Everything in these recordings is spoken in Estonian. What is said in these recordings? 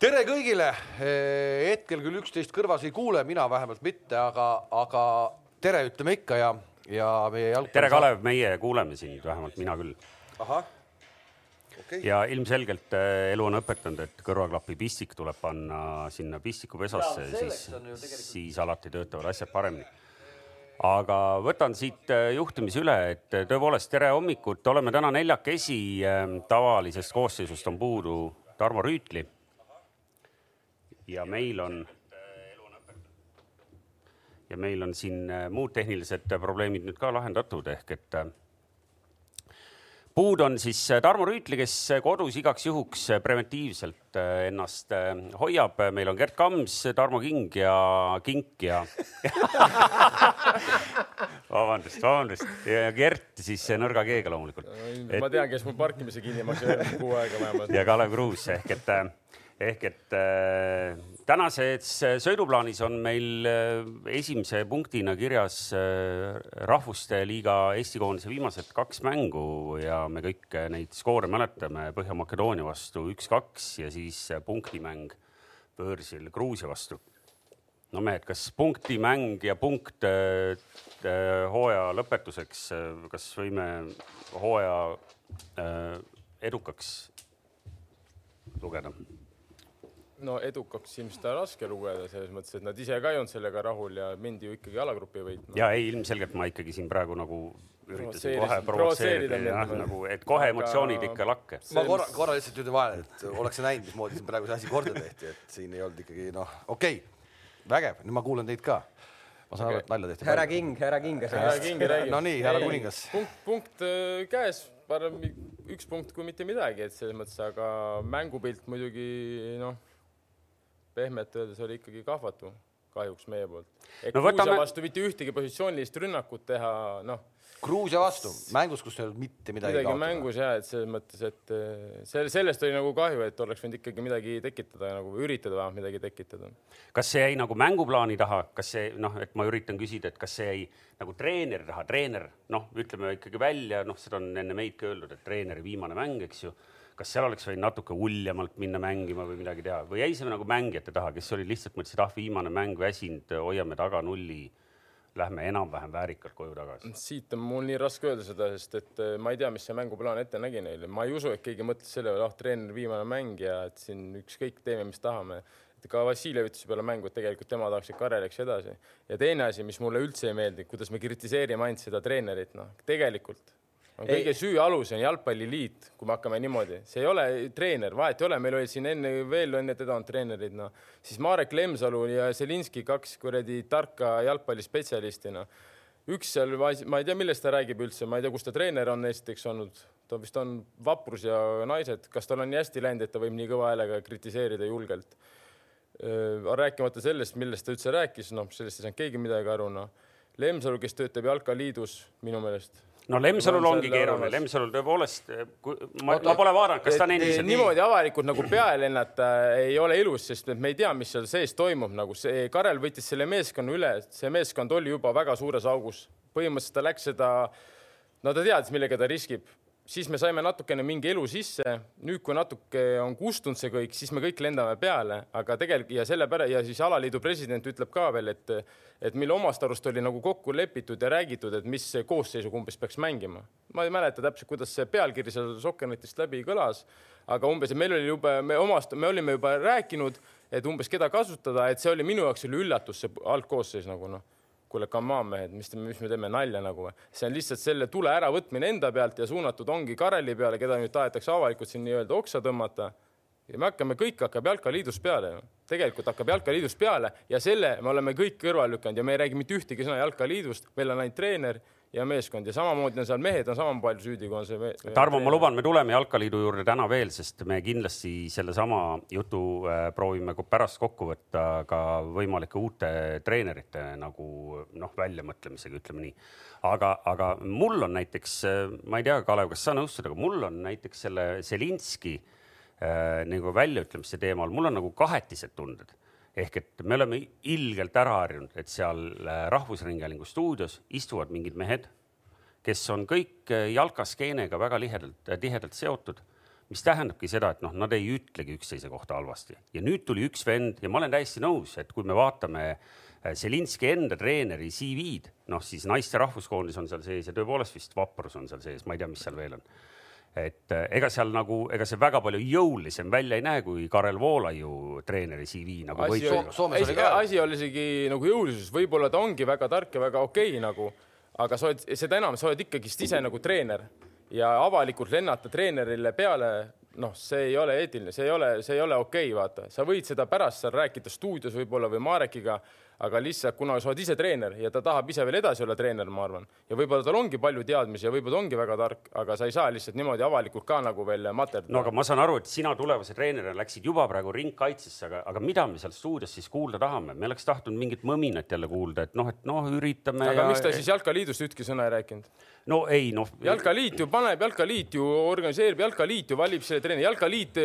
tere kõigile, hetkel küll üksteist kõrvas ei kuule, mina vähemalt mitte, aga, aga tere ütleme ikka ja, ja meie jalgpall. tere, Kalev, meie kuuleme sind, vähemalt mina küll. ahah okay.. ja ilmselgelt äh, elu on õpetanud, et kõrvaklapi pistik tuleb panna sinna pistikupesasse, siis, siis alati töötavad asjad paremini aga võtan siit äh, juhtimise üle, et tõepoolest tere hommikut, oleme täna neljakesi. tavalisest koosseisust on puudu Tarmo Rüütli ja meil on, ja meil on siin äh, muud tehnilised probleemid nüüd ka lahendatud, ehk et äh, puud on siis äh, Tarmo Rüütli, kes kodus igaks juhuks preventiivselt ennast hoiab. meil on Gert Kams, Tarmo King ja Kink ja vabandust, vabandust ja Gert siis nõrga G-ga loomulikult. ma tean, kes mul parkimise kinni maksis kuu aega vähemalt. ja Kalev Kruus ehk et ehk et äh, tänases sõiduplaanis on meil äh, esimese punktina kirjas äh, Rahvuste Liiga Eesti koondise viimased kaks mängu ja me kõik neid skoore mäletame Põhja-Makedoonia vastu üks-kaks ja siis punktimäng võõrsil Gruusia vastu. no mehed, kas punktimäng ja punkt äh, äh, hooaja lõpetuseks, äh, kas võime hooaja äh, edukaks lugeda? No edukaks ilmselt on raske lugeda selles mõttes, et nad ise ka ei olnud sellega rahul ja mindi ju ikkagi alagrupi võitma. ja ei, ilmselgelt ma ikkagi siin praegu nagu üritasin kohe provotseerida, jah, nagu, et kohe emotsioonid ikka lakke. ma korra, korra lihtsalt ütlen vahele, et oleks sa näinud, mismoodi siin praegu see asi korda tehti, et siin ei olnud ikkagi noh, okei okay,, vägev, nüüd ma kuulan teid ka. ma saan okay. aru, et nalja tehti. härra King, härra King. härra King räägib. no nii, härra kuningas. punkt, punkt äh, käes, parem üks punkt kui mitte midagi, et selles mõttes, aga mängupilt muidugi noh pehmelt öeldes oli ikkagi kahvatu kahjuks meie poolt. no Gruusia võtame... vastu mitte ühtegi positsioonilist rünnakut teha, noh. Gruusia vastu mängus, kus ei olnud mitte midagi. midagi kaotada. mängus ja et selles mõttes, et eh, selle, sellest oli nagu kahju, et oleks võinud ikkagi midagi tekitada nagu üritada vähemalt midagi tekitada. kas see jäi nagu mänguplaani taha, kas see noh, et ma üritan küsida, et kas see jäi nagu treeneri taha, treener noh, ütleme ikkagi välja, noh, seda on enne meid ka öeldud, et treeneri viimane mäng, eks ju kas seal oleks võinud natuke uljemalt minna mängima või midagi teha või jäi see nagu mängijate taha, kes olid lihtsalt mõtlesid, ah, viimane mäng väsinud, hoiame taga nulli, lähme enam-vähem väärikalt koju tagasi? siit on mul nii raske öelda seda, sest et eh, ma ei tea, mis see mänguplaan ette nägi neile, ma ei usu, et keegi mõtles selle peale, ah, treener viimane mäng ja et siin ükskõik, teeme, mis tahame ka Vassiljev ütles peale mängu, et tegelikult tema tahaks, et Karel läks edasi. ja teine asi, mis mulle üldse ei meeldi, kuidas me kritiseerime ainult seda treenerit, noh, tegelikult kõige süü alus on jalgpalliliit, kui me hakkame niimoodi, see ei ole treener, vahet ei ole, meil olid siin enne veel enne teda on treenerid, noh, siis Marek Lemsalu ja Zelinski, kaks kuradi tarka jalgpallispetsialisti, noh. üks seal, ma ei tea, millest ta räägib üldse, ma ei tea, kus ta treener on esiteks olnud, ta vist on Vaprus ja Naised, kas tal on nii hästi läinud, et ta võib nii kõva häälega kritiseerida julgelt? rääkimata sellest, millest ta üldse rääkis, noh, sellest ei saanud keegi midagi aru, noh. Lemsalu, kes töötab Jalkaliidus minu meelest no Lemsalul ongi keeruline, Lemsalul tõepoolest, ma, ma pole vaadanud, kas ta on endiselt niimoodi avalikult nagu peale lennata ei ole ilus, sest me ei tea, mis seal sees toimub, nagu see Karel võttis selle meeskonna üle, see meeskond oli juba väga suures augus, põhimõtteliselt ta läks seda, no ta teadis, millega ta riskib siis me saime natukene mingi elu sisse. nüüd, kui natuke on kustunud see kõik, siis me kõik lendame peale, aga tegelikult ja sellepärast ja siis alaliidu president ütleb ka veel, et, et mille omast arust oli nagu kokku lepitud ja räägitud, et mis koosseisuga umbes peaks mängima. ma ei mäleta täpselt, kuidas see pealkiri seal Sokkernetist läbi kõlas, aga umbes, meil oli juba, me omast, me olime juba rääkinud, et umbes keda kasutada, et see oli minu jaoks oli üllatus, see algkoosseis nagu noh kuule, come on mehed, mis, mis me teeme nalja nagu või? see on lihtsalt selle tule äravõtmine enda pealt ja suunatud ongi Kareli peale, keda nüüd tahetakse avalikult siin nii-öelda oksa tõmmata. ja me hakkame, kõik hakkab jalkaliidust peale ju. tegelikult hakkab jalkaliidust peale ja selle me oleme kõik kõrvale lükanud ja me ei räägi mitte ühtegi sõna jalkaliidust, meil on ainult treener ja meeskond ja samamoodi on seal mehed on sama palju süüdi, kui on see. Tarmo, ma luban, me tuleme Jalkaliidu juurde täna veel, sest me kindlasti sellesama jutu äh, proovime pärast kokku võtta ka võimalike uute treenerite nagu noh, väljamõtlemisega, ütleme nii. aga, aga mul on näiteks, äh, ma ei tea, Kalev, kas sa nõustud, aga mul on näiteks selle Zelinski äh, nagu väljaütlemise teemal, mul on nagu kahetised tunded ehk et me oleme ilgelt ära harjunud, et seal äh, Rahvusringhäälingu stuudios istuvad mingid mehed, kes on kõik äh, jalkaskeenega väga lihedalt, äh, tihedalt seotud. mis tähendabki seda, et noh, nad ei ütlegi üksteise kohta halvasti ja nüüd tuli üks vend ja ma olen täiesti nõus, et kui me vaatame Zelinski enda treeneri CV-d, noh siis naiste rahvuskoondis on seal sees ja tõepoolest vist Vaprus on seal sees, ma ei tea, mis seal veel on et äh, ega seal nagu, ega see väga palju jõulisem välja ei näe, kui Karel Voolaiu treeneri CV nagu asi. Soomes oli asi, ka. asi oli isegi nagu jõulisuses, võib-olla ta ongi väga tark ja väga okei okay, nagu, aga sa oled, seda enam, sa oled ikkagist ise nagu treener ja avalikult lennata treenerile peale, noh, see ei ole eetiline, see ei ole, see ei ole okei okay,, vaata, sa võid seda pärast seal rääkida stuudios võib-olla või Marekiga, aga lihtsalt kuna sa oled ise treener ja ta tahab ise veel edasi olla treener, ma arvan, ja võib-olla tal ongi palju teadmisi ja võib-olla ta ongi väga tark, aga sa ei saa lihtsalt niimoodi avalikult ka nagu veel materdada. no aga ma saan aru, et sina tulevase treenerina läksid juba praegu ringkaitsesse, aga, aga mida me seal stuudios siis kuulda tahame, me oleks tahtnud mingit mõminat jälle kuulda, et noh, et noh, üritame. aga ja... miks ta siis Jalkaliidust ühtki sõna ei rääkinud? No ei noh. jalkaliit ju paneb, jalkaliit ju organiseerib, jalkaliit ju valib selle treeni, jalkaliit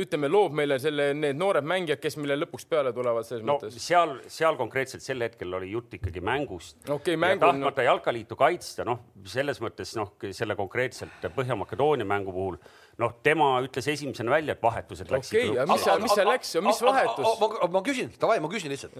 ütleme, loob meile selle, need noored mängijad, kes meile lõpuks peale tulevad selles no, mõttes. seal, seal konkreetselt sel hetkel oli jutt ikkagi mängust okay,. Mängu, tahtmata no... jalkaliitu kaitsta, noh, selles mõttes noh, selle konkreetselt Põhja-Makedoonia mängu puhul noh, tema ütles esimesena välja, et vahetused läksid. okei okay,, aga mis seal, mis seal läks ja mis vahetus? ma, ma küsin, davai, ma küsin lihtsalt.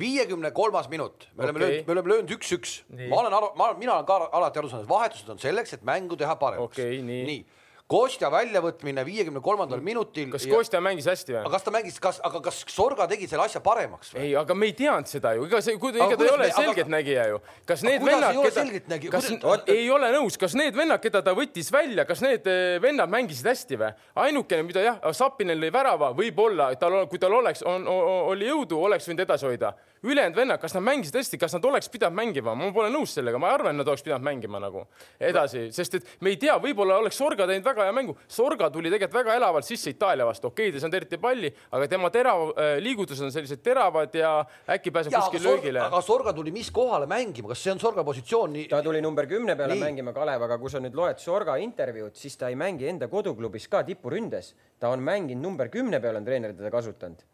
viiekümne kolmas minut, me oleme okay. löönud, me oleme löönud üks-üks. ma olen aru, ma, mina olen ka alati aru saanud, et vahetused on selleks, et mängu teha paremaks okay,. nii, nii Kostja väljavõtmine viiekümne kolmandal minutil. kas ja... Kostja mängis hästi või? aga kas ta mängis, kas, aga kas Sorga tegi selle asja paremaks või? ei, aga me ei teadnud seda ju, ega see, ega ta ei ole selgeltnägija ju. kas need vennad, keda, kas kuidas... ei ole nõus, kas need vennad, keda ta võttis välja, kas need eh, vennad mängisid hästi või? ainukene, mida jah, Sapinen lõi värava, võib-olla tal, kui tal oleks, on, oli jõudu, oleks võinud edasi hoida ülejäänud vennad, kas nad mängisid hästi, kas nad oleks pidanud mängima, ma pole nõus sellega, ma arvan, et nad oleks pidanud mängima nagu edasi, sest et me ei tea, võib-olla oleks Sorga teinud väga hea mängu. Sorga tuli tegelikult väga elavalt sisse Itaalia vastu, okei okay,, ta ei saanud eriti palli, aga tema terav äh,, liigutused on sellised teravad ja äkki pääseb kuskil löögile. aga Sorga tuli mis kohale mängima, kas see on Sorga positsioon nii...? ta tuli number kümne peale nii. mängima, Kalev, aga kui sa nüüd loed Sorga intervjuud, siis ta ei mängi enda koduklubis ka tipuründes. ta on mänginud number kümne peale, on treener teda kasutanud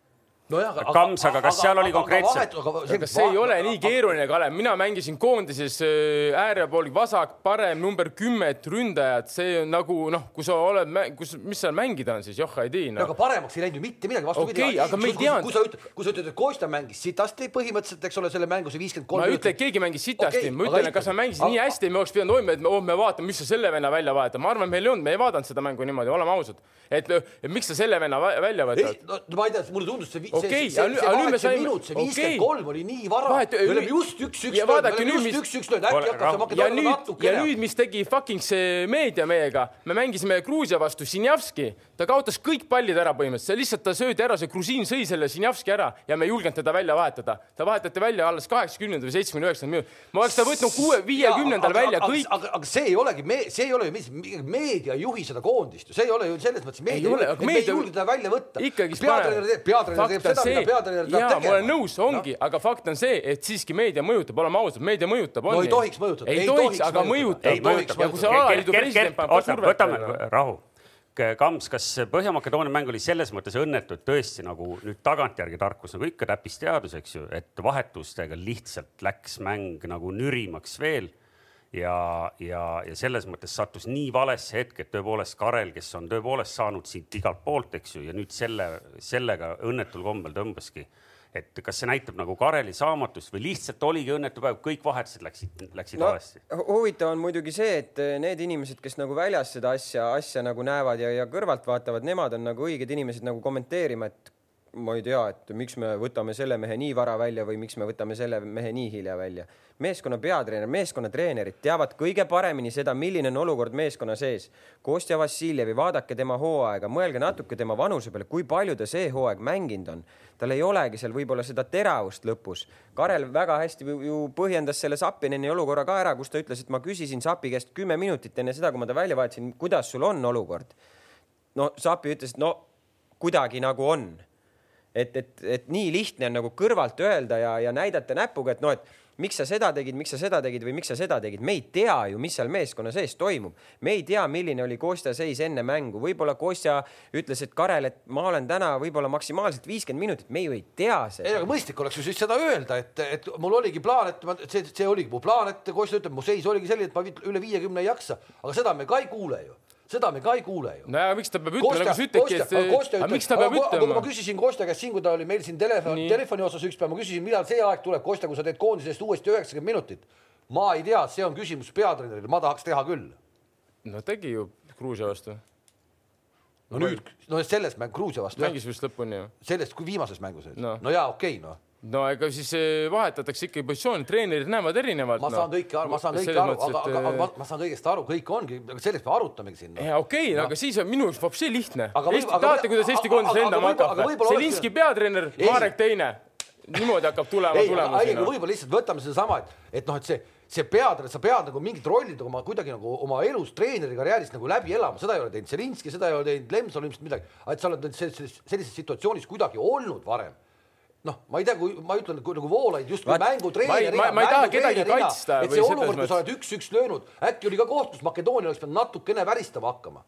nojah, aga Kams, aga kas seal oli konkreetselt? aga see ei ole nii keeruline, Kalev, mina mängisin koondises äh, äärepool vasak, parem number kümmet ründajat, see on nagu noh, kui sa oled, kus, mis seal mängida on siis, joh, ei tea no.. aga paremaks ei läinud ju mitte midagi, vastupidi okay,. aga me ei teadnud. kui sa ütled, kui sa ütled, et Kostja mängis sitasti põhimõtteliselt, eks ole, selle mängu see viiskümmend kolm. ma ei ütle, et keegi mängis sitasti okay,, ma ütlen, et kas sa mängisid nii hästi, me oleks pidanud hoidma, et me, oh, me vaatame, mis sa selle venna välja vahetad. ma arvan, meil ei olnud, me ei vaadanud seda mängu niimoodi, oleme ausad. et miks sa selle venna välja võtad? no ma ei tea, mulle tundus see, see, see nüüd me saime. minut, see viiskümmend kolm oli nii vara. me oleme just üks-üks löönud, me oleme just üks-üks löönud, äkki hakkab see Makedoonia natukene. ja nüüd, mis tegi fucking see meedia meiega, me mängisime Gruusia vastu, Sinjavski, ta kaotas kõik pallid ära põhimõtteliselt, lihtsalt ta söödi ära, see grusiin sõi selle Sinjavski ära ja me ei julgenud teda välja vahetada. ta vahetati välja alles kaheksakümnendal või seitsmekümne üheksandal minutil. ma oleks ta võtnud kuue, viiekümnendal välja kõik. aga, aga see ei olegi, see ei ole ju, meedia ei juhi seda koondist ju, see ei ole ju selles mõttes meedia, et me ei julge teda välja võtta. peatreener teeb, peatreener teeb seda, mida peatreener tahab tegema. ma olen nõus, ongi no., aga fakt on see, et siiski meedia mõjutab, oleme ausad, meedia mõjutab. no ei tohiks mõjutada. ei tohiks, aga mõjutab. ja kui see alaliidu president paneb survet. võtame rahu. Kams, kas Põhja-Makedoonia mäng oli selles mõttes õnnetu, et tõesti nagu nüüd tagantjärgi tarkus nagu ikka täppisteadus, eks ju, et vahetustega lihtsalt läks mäng nagu nürimaks veel ja, ja, ja selles mõttes sattus nii valesse hetke, et tõepoolest Karel, kes on tõepoolest saanud siit igalt poolt, eks ju, ja nüüd selle, sellega õnnetul kombel tõmbaski et kas see näitab nagu Kareli saamatust või lihtsalt oligi õnnetu päev, kõik vahetused läksid, läksid no, valesti? huvitav on muidugi see, et eh, need inimesed, kes nagu väljas seda asja, asja nagu näevad ja, ja kõrvalt vaatavad, nemad on nagu õiged inimesed nagu kommenteerima, et ma ei tea, et miks me võtame selle mehe nii vara välja või miks me võtame selle mehe nii hilja välja. meeskonna peatreener, meeskonna treenerid teavad kõige paremini seda, milline on olukord meeskonna sees. Kostja Vassiljevi, vaadake tema hooaega, mõelge natuke tema vanuse peale, kui palju ta see hooaeg mänginud on. tal ei olegi seal võib-olla seda teravust lõpus. Karel väga hästi ju põhjendas selle Sapineni olukorra ka ära, kus ta ütles, et ma küsisin Sapi käest kümme minutit enne seda, kui ma ta välja vahetasin, kuidas sul on olukord. no Sapi ütles, et no kuidagi nagu on et, et, et nii lihtne on nagu kõrvalt öelda ja, ja näidata näpuga, et noh, et miks sa seda tegid, miks sa seda tegid või miks sa seda tegid, me ei tea ju, mis seal meeskonna sees toimub. me ei tea, milline oli Kostja seis enne mängu, võib-olla Kostja ütles, et Karel, et ma olen täna võib-olla maksimaalselt viiskümmend minutit, me ju ei tea seda. ei, aga mõistlik oleks ju siis seda öelda, et, et mul oligi plaan, et ma, see, see oligi mu plaan, et Kostja ütleb, mu seis oligi selline, et ma üle viiekümne ei jaksa, aga seda me ka ei kuule ju seda me ka ei kuule ju no ja miks ta peab ütlema, nagu sa ütledki, et aga miks ta peab aga kui ma ütlema? küsisin Kostja käest siin, kui ta oli meil siin telefoni, Nii. telefoni otsas üks päev, ma küsisin, millal see aeg tuleb, Kostja, kui sa teed koondise eest uuesti üheksakümmend minutit. ma ei tea, see on küsimus peatreenerile, ma tahaks teha küll. no tegi ju Gruusia vastu, no nüüd, no selles mäng Gruusia vastu, mängis vist lõpuni ju. sellest kui viimases mängus, No. no jaa, okei okay,, noh no ega siis eh, vahetatakse ikkagi positsiooni, treenerid näevad erinevalt. ma saan kõike aru, ma saan kõike aru, aga, aga, aga ma, ma saan kõigest aru, kõik ongi, aga sellest me arutamegi siin no.. ja okei okay,, aga siis on minu jaoks vapsi lihtne. Teate, kuidas Eesti koondis lendama hakkab Zelinski peatreener. Marek teine. niimoodi hakkab tulema ei, tulemus ei, aga. võib-olla lihtsalt võtame sedasama, et, et noh, et see, see peatreener, sa pead nagu mingid rollid oma kuidagi nagu oma elus treeneri karjääris nagu läbi elama, seda ei ole teinud Zelinski, seda ei ole teinud Lemsol ilmselt midagi, et sa oled sellises, sellises situatsioonis kuidagi olnud varem noh, ma ei tea, kui ma ütlen kui nagu Voolaid justkui mängutreenerina. ma ma ei taha kedagi kaitsta et see olukord, mõttes- sa oled üks-üks löönud, äkki oli ka koht, kus Makedoonia oleks pidanud natukene väristama hakkama.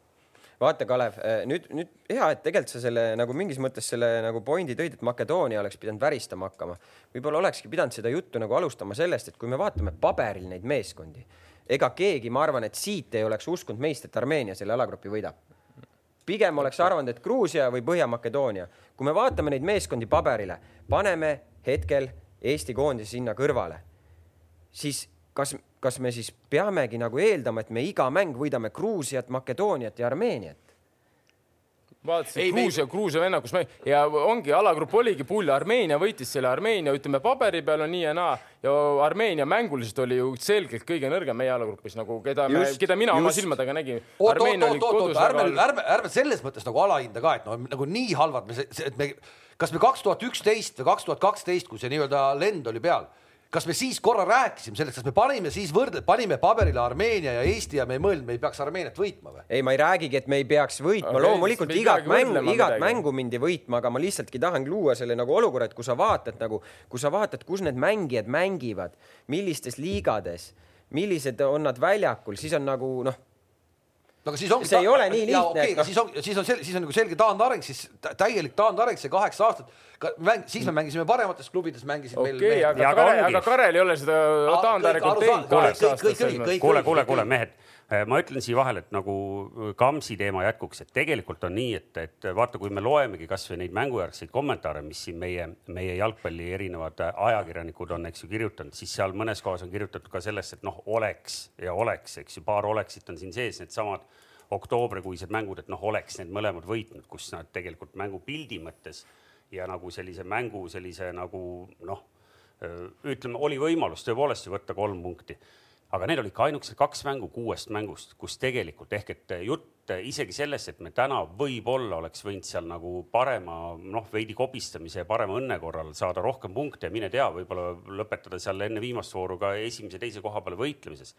vaata, Kalev, nüüd, nüüd hea, et tegelikult sa selle nagu mingis mõttes selle nagu pointi tõid, et Makedoonia oleks pidanud väristama hakkama. võib-olla olekski pidanud seda juttu nagu alustama sellest, et kui me vaatame paberil neid meeskondi, ega keegi, ma arvan, et siit ei oleks uskunud meist, et Armeenia selle alagrupi võidab. Pigem oleks arvanud, et Gruusia või Põhja-Makedoonia. kui me vaatame neid meeskondi paberile, paneme hetkel Eesti koondise sinna kõrvale, siis kas, kas me siis peamegi nagu eeldama, et me iga mäng võidame Gruusiat, Makedooniat ja Armeeniat? Vaatasin Gruusia, Gruusia venna, kus me ja ongi alagrupp oligi pull, Armeenia võitis selle, Armeenia ütleme paberi peal on nii ja naa ja Armeenia mänguliselt oli ju selgelt kõige nõrgem meie alagrupis nagu keda me keda mina oma just. silmadega nägin. ärme, ärme, ärme selles mõttes nagu alahinda ka, et no nagu nii halvad me, et me, kas me kaks tuhat üksteist või kaks tuhat kaksteist, kui see nii-öelda lend oli peal, kas me siis korra rääkisime sellest, kas me panime siis võrdle, panime paberile Armeenia ja Eesti ja me ei mõelnud, me ei peaks Armeeniat võitma või? ei, ma ei räägigi, et me ei peaks võitma, Aga loomulikult igat mängu, igat midagi. mängu mindi võitma, aga ma lihtsaltki tahangi luua selle nagu olukorra, et kui sa vaatad nagu, kui sa vaatad, kus need mängijad mängivad, millistes liigades, millised on nad väljakul, siis on nagu noh, no aga siis ongi. See ei ole nii lihtne, okei et okay,, noh- siis on, siis on sel- siis on nagu selge taandareng, siis tä- täielik taandareng, see kaheksa aastat. siis me mängisime paremates klubides, mängisid meil okei, aga Ja aga Karel, aga Karel ei ole seda Aa, taandarengut kõik teinud kaheksa Kõik- aastat mõttes. kuule, kuule, kuule, mehed, ma ütlen siia vahele, et nagu Kamsi teema jätkuks, et tegelikult on nii, et, et vaata, kui me loemegi kasvõi neid mängujärgseid kommentaare, mis siin meie, meie jalgpalli erinevad ajakirjanikud on, eks ju, kirjutanud, siis seal mõnes kohas on kirjutatud ka sellest, et noh, oleks ja oleks, eks ju, paar oleksit on siin sees, needsamad oktoobrikuised mängud, et noh, oleks need mõlemad võitnud, kus nad tegelikult mängupildi mõttes ja nagu sellise mängu sellise nagu noh ütleme, oli võimalus tõepoolest ju võtta kolm punkti aga need olid ka ainukesed kaks mängu kuuest mängust, kus tegelikult ehk et jutt isegi sellest, et me täna võib-olla oleks võinud seal nagu parema noh, veidi kobistamise ja parema õnne korral saada rohkem punkte mine tea, võib-olla lõpetada seal enne viimast vooru ka esimese-teise koha peale võitlemises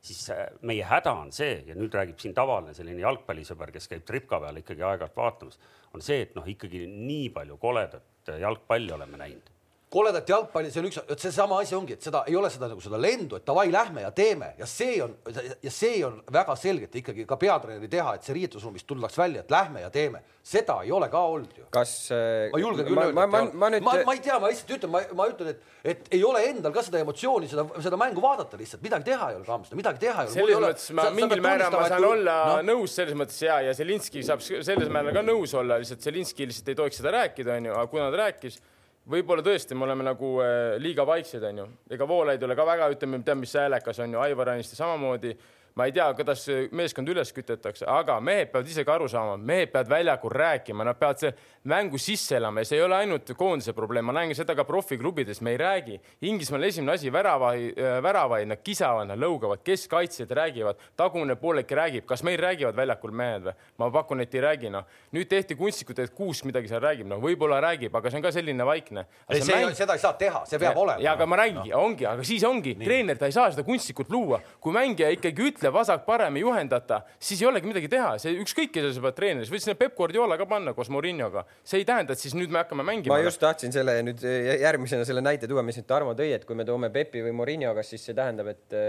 siis äh, meie häda on see ja nüüd räägib siin tavaline selline jalgpallisõber, kes käib tripka peal ikkagi aeg-ajalt vaatamas, on see, et noh, ikkagi nii palju koledat jalgpalli oleme näinud koledat jalgpalli, see on üks, et seesama asi ongi, et seda ei ole seda nagu seda lendu, et davai, lähme ja teeme ja see on ja see on väga selgelt ikkagi ka peatreeneri teha, et see riietusruumist tuldaks välja, et lähme ja teeme, seda ei ole ka olnud ju. kas äh, ma julgen küll ma, öelda, ma, et ma, ei ole. ma nüüd ma, ma ei tea, ma lihtsalt ütlen, ma, ma ütlen, et, et ei ole endal ka seda emotsiooni, seda, seda mängu vaadata lihtsalt, midagi teha ei ole, Kams, midagi teha ei ole. selles mõttes ma mingil määral ma saan olla no. nõus selles mõttes ja, ja Zelinski saab selles määral ka nõus olla, lihtsalt Zelinski lihtsalt ei tohiks seda rääkida, onju, aga kuna ta rääkis, võib-olla tõesti me oleme nagu äh, liiga vaiksed, onju. ega Voolaid ei ole ka väga, ütleme, tead, mis häälekas on ju, Aivar Aniste samamoodi ma ei tea, kuidas meeskond üles kütetakse, aga mehed peavad ise ka aru saama, mehed peavad väljakul rääkima, nad peavad see mängu sisse elama ja see ei ole ainult koondise probleem, ma näen seda ka profiklubides, me ei räägi. Inglismaal esimene asi, väravaid, väravaid, nad kisavad, nad lõugavad, keskkaitsjad räägivad, tagumine poolek räägib, kas meil räägivad väljakul mehed või? ma pakun, et ei räägi, noh. nüüd tehti kunstlikult, et Kuusk midagi seal räägib, no võib-olla räägib, aga see on ka selline vaikne. mäng..., seda ei saa teha, see peab olema. ja aga ma räägingi no., ongi, aga siis ongi, treener, ta ei saa seda kunstlikult luua, kui mängija ikkagi ütleb vasak-parem ei juhendata, siis ei olegi midagi teha, see ükskõik, keda sa pead treeneriks, võid sinna Peep Guardiola ka panna koos Mourinhoga, see ei tähenda, et siis nüüd me hakkame mängima. ma just tahtsin selle nüüd järgmisena selle näite tuua, mis nüüd Tarmo tõi, et kui me toome Pepi või Mourinhoga, siis see tähendab, et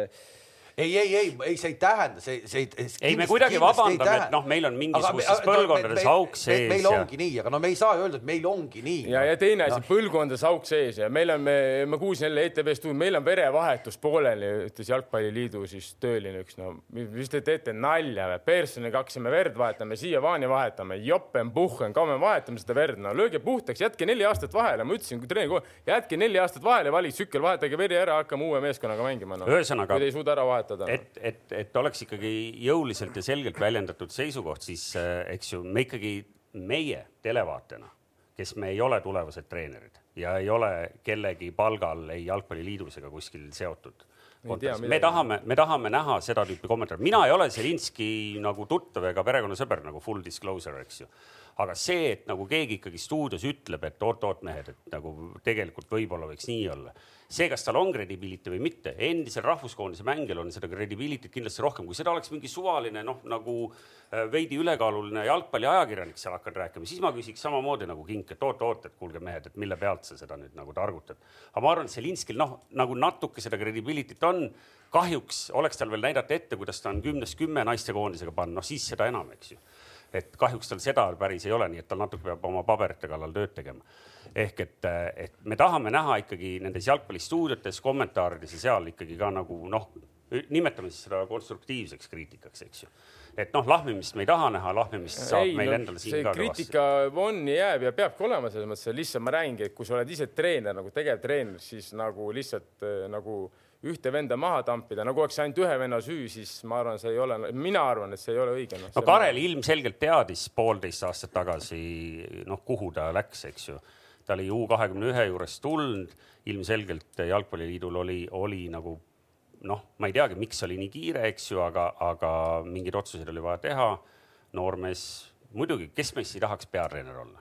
ei, ei, ei, ei, see ei tähenda, see, see ei. ei, me kuidagi vabandame, et noh, meil on mingisugustes põlvkondades auk sees. meil ja... ongi nii, aga no me ei saa öelda, et meil ongi nii. ja, ja teine asi no., põlvkondades auk sees ja meil on, me, ma kuulsin jälle ETV-st, meil on verevahetus pooleli, ütles Jalgpalliliidu siis tööline üks, no mis te teete nalja või? Pearsoniga hakkasime verd vahetama, siiamaani vahetame, jopen-puhhen, kaua me vahetame seda verd, no lööge puhtaks, jätke neli aastat vahele, ma ütlesin treeneri kohe, jätke neli aastat vahele, valige tsükkel, vahetage veri ära, hakkame uue meeskonnaga mängima no.. ühesõnaga. kui te ei suuda ära vahetada no.. et, et, et oleks ikkagi jõuliselt ja selgelt väljendatud seisukoht, siis äh, eks ju, me ikkagi, meie televaatena, kes me ei ole tulevased treenerid ja ei ole kellegi palgal ei Jalgpalliliidus ega kuskil seotud me tahame, me tahame näha seda tüüpi kommentaare, mina ei ole Zelinski nagu tuttav ega perekonnasõber nagu full disclosure, eks ju. Aga see, et nagu keegi ikkagi stuudios ütleb, et oot-oot mehed, et nagu tegelikult võib-olla võiks nii olla see, kas tal on credibility või mitte, endisel rahvuskoondise mängijal on seda credibility't kindlasti rohkem, kui seda oleks mingi suvaline noh, nagu äh, veidi ülekaaluline jalgpalliajakirjanik seal hakanud rääkima, siis ma küsiks samamoodi nagu Kink, et oot-oot, et kuulge mehed, et mille pealt sa seda nüüd nagu targutad. aga ma arvan, et Zelinskil noh, nagu natuke seda credibility't on, kahjuks oleks tal veel näidata ette, kuidas ta on kümnest kümme naistekoondisega pannud, noh siis seda enam, eks ju et kahjuks tal seda päris ei ole, nii et tal natuke peab oma paberite kallal tööd tegema ehk et, et me tahame näha ikkagi nendes jalgpallistuudiotes, kommentaarides ja seal ikkagi ka nagu noh, nimetame siis seda konstruktiivseks kriitikaks, eks ju. et noh, lahmimist me ei taha näha, lahmimist saab ei, meil no, endale siin ka kriitika on, jääb ja peabki olema selles mõttes, lihtsalt ma räägingi, et kui sa oled ise treener nagu tegevtreener, siis nagu lihtsalt nagu ühte venda maha tampida, nagu oleks ainult ühe venna süü, siis ma arvan, see ei ole, mina arvan, et see ei ole õige no,. no Karel ilmselgelt teadis poolteist aastat tagasi, noh, kuhu ta läks, eks ju ta oli U kahekümne ühe juurest tulnud, ilmselgelt Jalgpalliliidul oli, oli nagu noh, ma ei teagi, miks oli nii kiire, eks ju, aga, aga mingeid otsuseid oli vaja teha. noormees, muidugi, kes meist ei tahaks peatreener olla?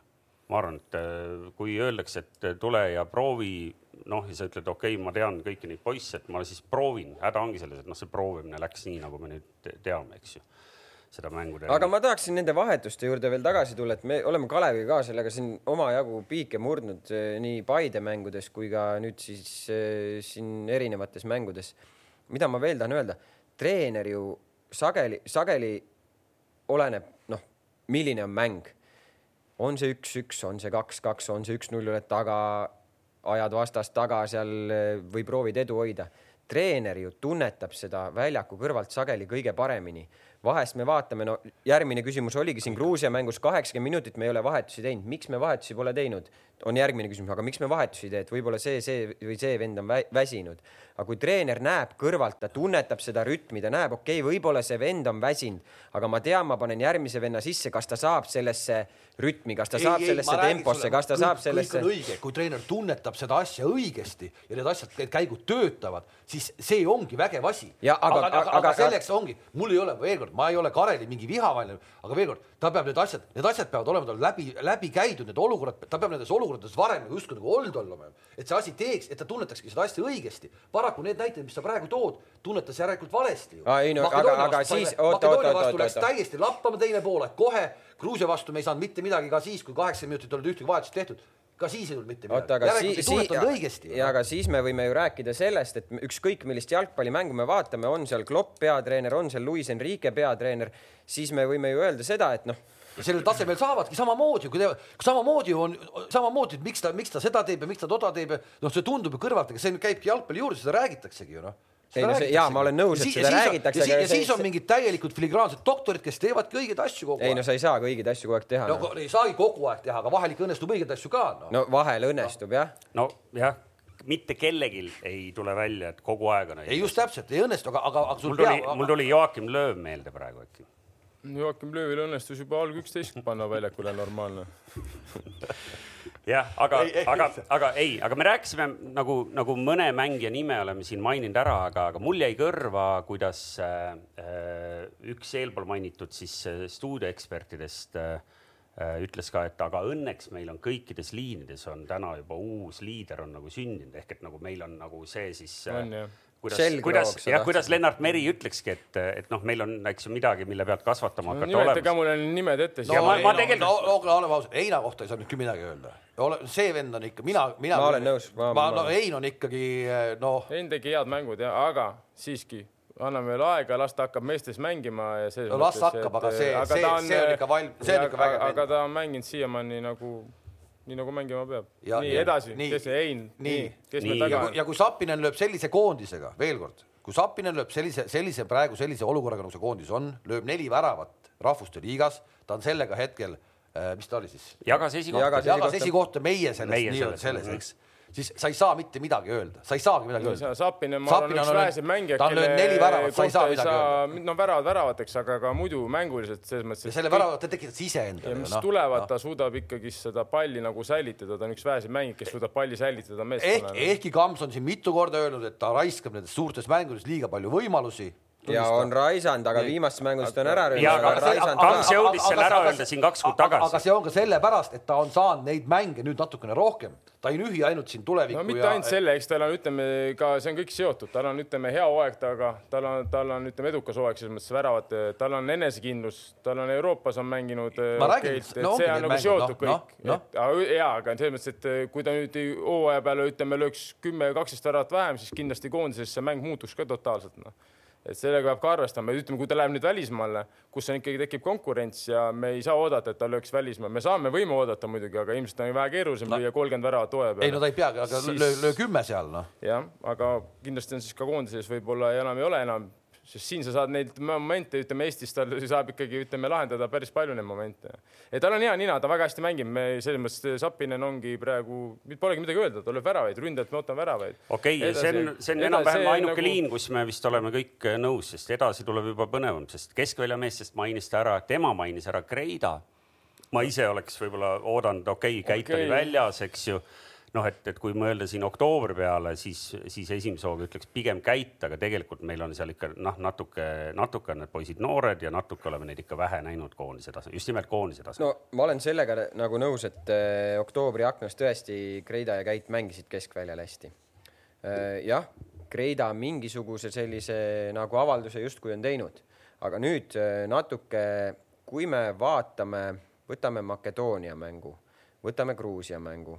ma arvan, et äh, kui öeldakse, et tule ja proovi, noh, ja sa ütled, okei okay,, ma tean kõiki neid poisse, et ma siis proovin, häda ongi selles, et noh, see proovimine läks nii, nagu me nüüd teame, eks ju seda mängu teha. aga ma tahaksin nende vahetuste juurde veel tagasi tulla, et me oleme Kaleviga ka sellega siin omajagu piike murdnud eh, nii Paide mängudes kui ka nüüd siis eh, siin erinevates mängudes. mida ma veel tahan öelda, treener ju sageli, sageli oleneb, noh, milline on mäng. on see üks-üks, on see kaks-kaks, on see üks-null, oled taga, ajad vastast taga seal eh, või proovid edu hoida. treener ju tunnetab seda väljaku kõrvalt sageli kõige paremini vahest me vaatame, no järgmine küsimus oligi siin Gruusia mängus kaheksakümmend minutit me ei ole vahetusi teinud, miks me vahetusi pole teinud, on järgmine küsimus, aga miks me vahetusi ei tee, et võib-olla see, see või see vend on väsinud. aga kui treener näeb kõrvalt, ta tunnetab seda rütmi, ta näeb, okei okay,, võib-olla see vend on väsinud, aga ma tean, ma panen järgmise venna sisse, kas ta saab sellesse rütmi, kas ta ei, saab ei, sellesse temposse, kas ta kõik, saab sellesse. õige, kui treener tunnetab seda asja õigesti ja need asjad, need käigud töötavad, siis see ongi vägev asi. aga, aga, aga, aga selleks ongi, mul ei ole, veel kord, ma ei ole Kareli mingi vihavaenlane, aga veel kord, ta peab need asjad, need asjad peavad olema tal läbi, läbi käidud, need olukorrad, ta peab nendes olukordades varem nagu justkui nagu olnud olema, et see asi teeks, et ta tunnetakski seda asja õigesti. paraku need näited, mis sa praegu tood, tunnetas järelikult valesti ju. No, aga, aga siis oota, oota, oota, oota. läks täiesti lappama teine poolek, kohe Gruusia vastu me ei saanud mitte midagi ka siis, kui kaheksakümmend minutit ei olnud ühtegi vahetust tehtud ka siis ei tulnud mitte midagi. järelikult ei tunnetanud õigesti. ja aga siis me võime ju rääkida sellest, et ükskõik millist jalgpallimängu me vaatame, on seal Klopp peatreener, on seal Luis Enrique peatreener, siis me võime ju öelda seda, et noh ja sellel tasemel saavadki samamoodi, kui teevad, samamoodi on, samamoodi, et miks ta, miks ta seda teeb ja miks ta toda teeb ja noh, see tundub ju kõrvalt, aga see käibki jalgpalli juurde, seda räägitaksegi ju noh ei no see, jaa, ma olen nõus, et seda räägitakse. ja, ja siis on mingid täielikult filigraansed doktorid, kes teevadki õigeid asju kogu aeg. ei no sa ei saagi õigeid asju kogu aeg teha. no, no. ei saagi kogu aeg teha, aga vahel ikka õnnestub õigeid asju ka no.. no vahel õnnestub no. jah. nojah, mitte kellelgi ei tule välja, et kogu aeg on õige. ei just täpselt, ei õnnestu, aga, aga, aga sul mul tuli, mul tuli Joakim Lööv meelde praegu äkki. Joakim Löövil õnnestus juba alg üksteist panna väljakule normaalne. Jah, aga, aga, aga ei, aga me rääkisime nagu, nagu mõne mängija nime oleme siin maininud ära, aga, aga mul jäi kõrva, kuidas äh, äh üks eelpool mainitud siis äh, stuudioekspertidest äh, äh, ütles ka, et aga õnneks meil on kõikides liinides on täna juba uus liider on nagu sündinud ehk et nagu meil on nagu see siis äh, on, kuidas, kuidas, jah, kuidas Lennart Meri ütlekski, et, et noh, meil on, eks ju, midagi, mille pealt kasvatama hakata no,. nimetage mulle nimed ette. no, ma, ma tegelikult no,. no, no oleme ausad, Heina kohta ei saa nüüd küll midagi öelda. ole, see vend on ikka, mina, mina. ma olen nõus. ma, ma, no Hein on ikkagi noh. Hein tegi head mängud ja, aga siiski anname veel aega, las ta hakkab meestes mängima ja selles No las hakkab, aga see- see- see on ikka valm- see on ikka vägev aga ta on mänginud siiamaani nagu, nii nagu mängima peab. Ja- nii ja- edasi, kes see Hein, Nii. kes Nii, meil ja taga ja on? kui, ja kui Sapinen lööb sellise koondisega, veel kord, kui Sapinen lööb sellise, sellise praegu sellise olukorraga, nagu see koondis on, lööb neli väravat rahvuste liigas, ta on sellega hetkel, mis ta oli siis, jagas esikohta. Jagas- jagas esikohta. meie selles Meie nii-öelda selles, selles, eks, siis sa ei saa mitte midagi öelda, sa ei saagi midagi öelda. Sapinen, ma arvan, üks väheseid mängijaid, löönud neli väravat, sa ei saa midagi öelda. no väravad väravateks, aga ka muidu mänguliselt selles mõttes. ja selle värava ta tekitas ise ja endale. mis tulevad, ta suudab ikkagi seda palli nagu säilitada, ta on üks väheseid mängijaid, kes suudab palli säilitada ehk, meeskonnale. ehkki Kams on siin mitu korda öelnud, et ta raiskab nendes suurtes mängudes liiga palju võimalusi. Ja on raisanud, aga viimastes mängudes ta on ära Jaa, röövinud, aga aga see- raisanud Kams ka. jõudis selle ära öelda siin kaks kuud tagasi. aga see on ka sellepärast, et ta on saanud neid mänge nüüd natukene rohkem, ta ei nühi ainult siin tulevikku no mitte ja ainult selle, eks tal on, ütleme ka see on kõik seotud, tal on, ütleme, hea hooaeg taga, tal on, tal on, ütleme, edukas hooaeg selles mõttes väravate, tal on enesekindlus, tal on Euroopas on mänginud Ma äh, räägin, no ongi see on need nagu mängud, noh, kõik noh, noh. et aga jaa, aga selles mõttes, et äh, kui ta nüüd hooaja peale ütleme, lööks kümme, kaksteist väravat vähem, siis kindlasti koondises see mäng muutuks ka totaalselt noh et sellega peab ka arvestama, ütleme, kui ta läheb nüüd välismaale, kus on ikkagi tekib konkurents ja me ei saa oodata, et ta lööks välismaal, me saame, võime oodata muidugi, aga ilmselt on vähe keerulisem lüüa kolmkümmend väravat hooaja peale. ei no ta ei peagi, aga Siis- löö, löö kümme seal noh. jah, aga kindlasti on siis ka koondises võib-olla enam ei ole enam, sest siin sa saad neid momente, ütleme Eestis tal saab ikkagi, ütleme, lahendada päris palju neid momente. et tal on hea nina, ta väga hästi mängib, me selles mõttes Sapinen ongi praegu, polegi midagi öelda, ta lööb väravaid, ründajalt me ootame väravaid. okei okay,, see on, see on enam-vähem ainuke liin, kus me vist oleme kõik äh, nõus, sest edasi tuleb juba põnevam, sest keskväljameestest mainis ta ära, tema mainis ära Kreida. ma ise oleks võib-olla oodanud, okei okay,, Käit Okei. oli väljas, eks ju noh, et, et kui mõelda siin oktoobri peale, siis, siis esimese hooga ütleks pigem Käit, aga tegelikult meil on seal ikka noh, natuke, natuke on need poisid noored ja natuke oleme neid ikka vähe näinud koondise tasemel, just nimelt koondise tasemel no ma olen sellega nagu nõus, et äh, oktoobri aknas tõesti Kreida ja Käit mängisid keskväljal hästi. jah, Kreida mingisuguse sellise nagu avalduse justkui on teinud, aga nüüd äh, natuke, kui me vaatame, võtame Makedoonia mängu, võtame Gruusia mängu,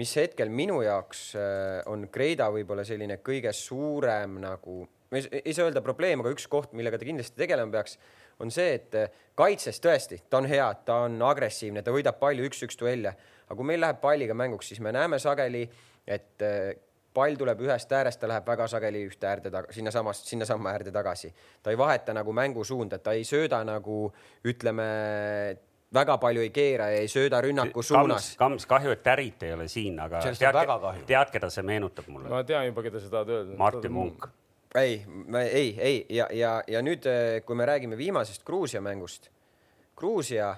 mis hetkel minu jaoks äh, on Kreida võib-olla selline kõige suurem nagu, ma ei saa öelda probleem, aga üks koht, millega ta kindlasti tegelema peaks, on see, et äh, kaitses tõesti, ta on hea, ta on agressiivne, ta võidab palju üks-üks duelle, aga kui meil läheb palliga mänguks, siis me näeme sageli, et äh, pall tuleb ühest äärest, ta läheb väga sageli ühte äärde taga, sinnasamast, sinnasamma äärde tagasi. ta ei vaheta nagu mängusuunda, ta ei sööda nagu ütleme, väga palju ei keera ja ei sööda rünnaku suunas Kams, kahju, et Tärit ei ole siin, aga tead tead, keda see meenutab mulle? ma tean juba, keda sa tahad öelda. Martin Munk. ei, ei, ei ja, ja, ja nüüd, kui me räägime viimasest Gruusia mängust, Gruusia,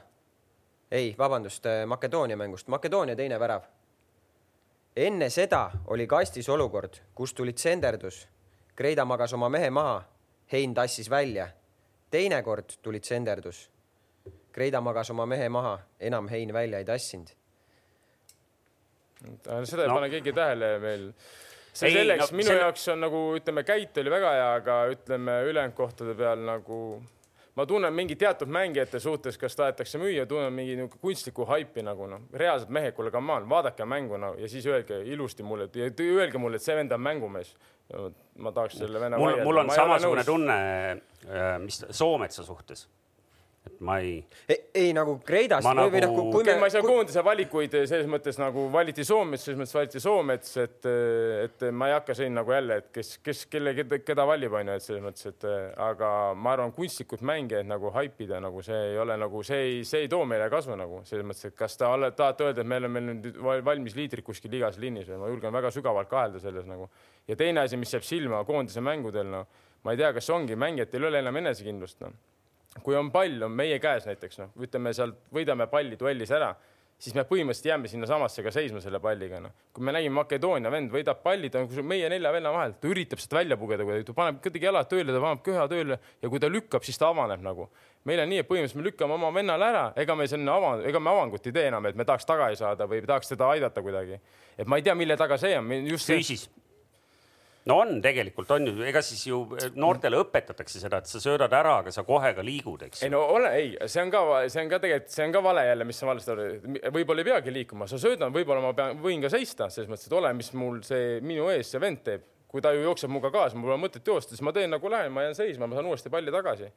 ei, vabandust, Makedoonia mängust, Makedoonia teine värav. enne seda oli kastis olukord, kus tuli tsenderdus, Kreida magas oma mehe maha, Hein tassis välja. teine kord tuli tsenderdus, Kreida magas oma mehe maha, enam Hein välja ei tassinud. seda ei No. pane keegi tähele veel. see Ei, selleks no minu selle- jaoks on nagu ütleme, käit oli väga hea, aga ütleme ülejäänud kohtade peal nagu ma tunnen mingi teatud mängijate suhtes, kas tahetakse müüa, tunnen mingi niisugune kunstlikku haipi nagu noh, reaalselt mehed, kuule, come on, vaadake mängu no, ja siis öelge ilusti mulle, öelge mulle, et see vend on mängumees. ma tahaks selle venna mul, mul on samasugune tunne, mis Soometsa suhtes. Et ma ei, ei, ei nagu Kreidas Ma või, noh, nagu- kui okei, ma me ei saa koondise valikuid selles mõttes nagu valiti Soomets, selles mõttes valiti Soomets, et, et ma ei hakka siin nagu jälle, et kes, kes kelle, keda, valib, onju, et selles mõttes, et aga ma arvan, kunstlikult mängijaid nagu haipida nagu see ei ole nagu see ei, see ei too meile kasu nagu selles mõttes, et kas te ole- tahate öelda, et me oleme nüüd val- valmis liidrid kuskil igas linnis või ma julgen väga sügavalt kahelda selles nagu. ja teine asi, mis jääb silma koondise mängudel, noh, ma ei tea, kas ongi mängijatel ei ole enam enesekindlust, noh kui on pall on meie käes näiteks noh, ütleme sealt võidame palli duellis ära, siis me põhimõtteliselt jääme sinnasamasse ka seisma selle palliga noh. kui me nägime Makedoonia vend võidab palli, ta on kus- meie nelja venna vahel, ta üritab sealt välja pugeda kuidagi, ta paneb kuidagi jalad tööle, ta paneb köha tööle ja kui ta lükkab, siis ta avaneb nagu. meil on nii, et põhimõtteliselt me lükkame oma vennale ära, ega me sinna ava-, ega me avangut ei tee enam, et me tahaks tagasi saada või tahaks teda aidata kuidagi. et ma ei tea, mille taga see on, just see füüsis. No on, tegelikult on ju, ega siis ju noortele õpetatakse seda, et sa söödad ära, aga sa kohe ka liigud, eks ei no ole, ei, see on ka, see on ka tegelikult, see on ka vale jälle, mis sa valesti arvad, võib-olla ei peagi liikuma, sa söödad, võib-olla ma pean, võin ka seista selles mõttes, et ole, mis mul see minu ees see vend teeb, kui ta ju jookseb minuga kaasa, mul pole mõtet joosta, siis ma teen nagu lähen, ma jään seisma, ma saan uuesti palli tagasi.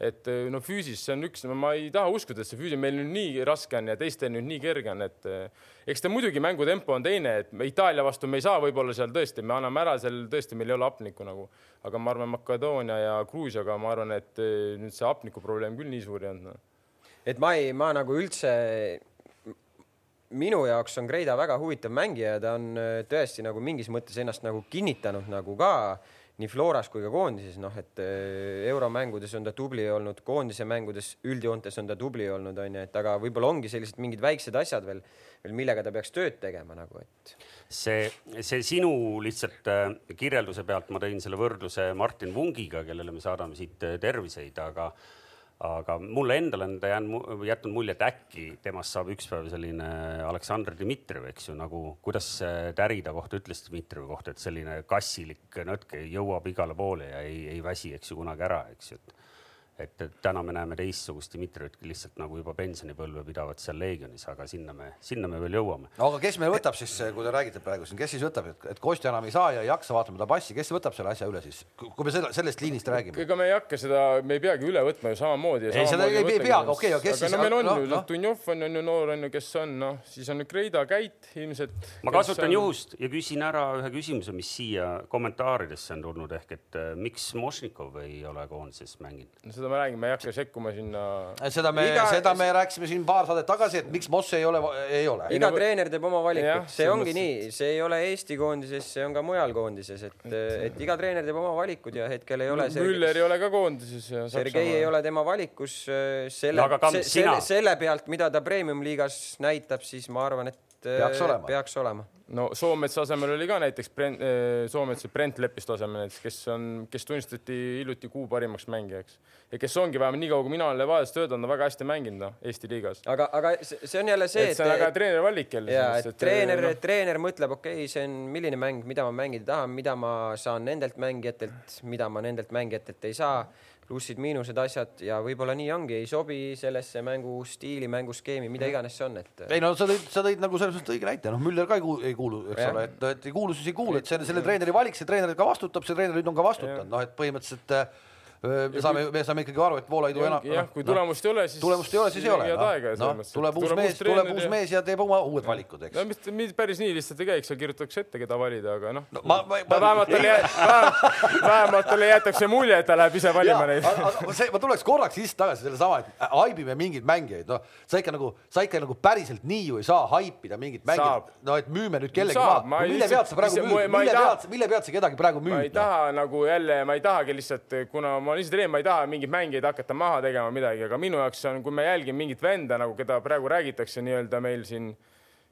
Et eh, no füüsis see on üks, ma ei taha uskuda, et see füüsis meil nüüd nii raske on ja teistel nüüd nii kerge on, et eh, eks ta muidugi mängutempo on teine, et Itaalia vastu me ei saa võib-olla seal tõesti, me anname ära seal tõesti, meil ei ole hapnikku nagu, aga ma arvan, Makedoonia ja Gruusiaga ma arvan, et eh, nüüd see hapniku probleem küll nii suur ei olnud no.. et ma ei, ma nagu üldse minu jaoks on Greida väga huvitav mängija ja ta on tõesti nagu mingis mõttes ennast nagu kinnitanud nagu ka nii Floras kui ka koondises, noh, et äh, euromängudes on ta tubli olnud, koondise mängudes üldjoontes on ta tubli olnud, onju, et aga võib-olla ongi sellised mingid väiksed asjad veel, veel millega ta peaks tööd tegema nagu, et. see, see sinu lihtsalt äh, kirjelduse pealt ma tõin selle võrdluse Martin Vungiga, kellele me saadame siit terviseid, aga aga mulle endale on ta jäänud, jätnud mulje, et äkki temast saab üks päev selline Aleksandr Dmitrijev, eks ju, nagu kuidas Tärida kohta ütles Dmitrijevi kohta, et selline kassilik nõtk jõuab igale poole ja ei, ei väsi, eks ju, kunagi ära, eks ju, et et, et täna me näeme teistsugust Dmitrijevit lihtsalt nagu juba pensionipõlve pidavat seal Leegionis, aga sinna me, sinna me veel jõuame. no aga kes meil võtab siis, kui te räägite praegu siin, kes siis võtab, et, et Kostja enam ei saa ja ei jaksa vaatama ta passi, kes võtab selle asja üle siis, kui me selle, sellest liinist räägime? ega me ei hakka seda, me ei peagi üle võtma ju samamoodi. ei, seda ei, ei pea, aga okei okay,, aga kes aga siis? no meil on no, ju no., Dunjov on, on ju noor on ju, kes on, noh, siis on Kreida Käit ilmselt. ma kasutan on... juhust ja küsin ära ühe küsimuse, mis siia kommentaaridesse on tulnud ehk et äh, miks Mošnikov ei ole koondises mänginud? no seda me räägime, ma ei hakka sekkuma sinna. seda me Iga..., seda me rääkisime siin paar saadet tagasi, et miks Moss ei ole, ei ole. iga no, treener teeb oma valikut, see ongi mõttes... nii, see ei ole Eesti koondises, see on ka mujal koondises, et, et iga treener teeb oma valikud ja hetkel ei ole. Müller ei ole ka koondises. Sergei ei ole tema valikus äh, selle, se, selle, selle pealt, mida ta premium-liigas näitab, siis ma arvan, et peaks äh, olema. peaks olema no Soometsa asemel oli ka näiteks Brent, äh, Soomets ja Brent Leppistu asemel näiteks, kes on, kes tunnistati hiljuti kuu parimaks mängijaks ja kes ongi vähemalt nii kaua, kui mina olen Levadias töötanud, on väga hästi mänginud noh, Eesti liigas. aga, aga see on jälle see, et see on aga treeneri valik jälle. ja, et treener no., treener mõtleb, okei okay,, see on milline mäng, mida ma mängida tahan, mida ma saan nendelt mängijatelt, mida ma nendelt mängijatelt ei saa plussid-miinused, asjad ja võib-olla nii ongi, ei sobi sellesse mängustiili, mänguskeemi, mida iganes see on, et. ei no sa tõid, sa tõid nagu selles mõttes õige näite, noh, Müller ka ei kuulu, ei kuulu, eks ja. ole, et, et ei kuulu, siis ei kuulu, et see selle treeneri valik, see treener ka vastutab, see treener nüüd on ka vastutanud, noh, et põhimõtteliselt me saame, me saame ikkagi aru, et Voolaidu enam. jah, kui tulemust no, ei ole, siis. tulemust ei ole, siis ei ole. No, no, tuleb uus mees, tuleb uus mees ja teeb oma uued valikud, eks. no mis, mis päris nii lihtsalt ei käiks, seal kirjutatakse ette, keda valida, aga noh no, ma, ma, ma, vähemalt talle vähemalt talle jäetakse mulje, et ta läheb ise valima neid. see, ma tuleks korraks lihtsalt tagasi sellesama, et haibime mingeid mängijaid, noh, sa ikka nagu, sa ikka nagu päriselt nii ju ei saa haipida mingit mängijat, no et müüme nüüd kellegi maha. mille pealt sa praegu müüd, mille pealt, mille pealt sa kedagi praegu müüd? ma ei taha nagu jälle, ma ei tahagi lihtsalt, kuna ma olen ise treener, ma ei taha mingeid mängijaid hakata maha tegema midagi, aga minu jaoks on, kui ma jälgin mingit venda nagu, keda praegu räägitakse nii-öelda meil siin,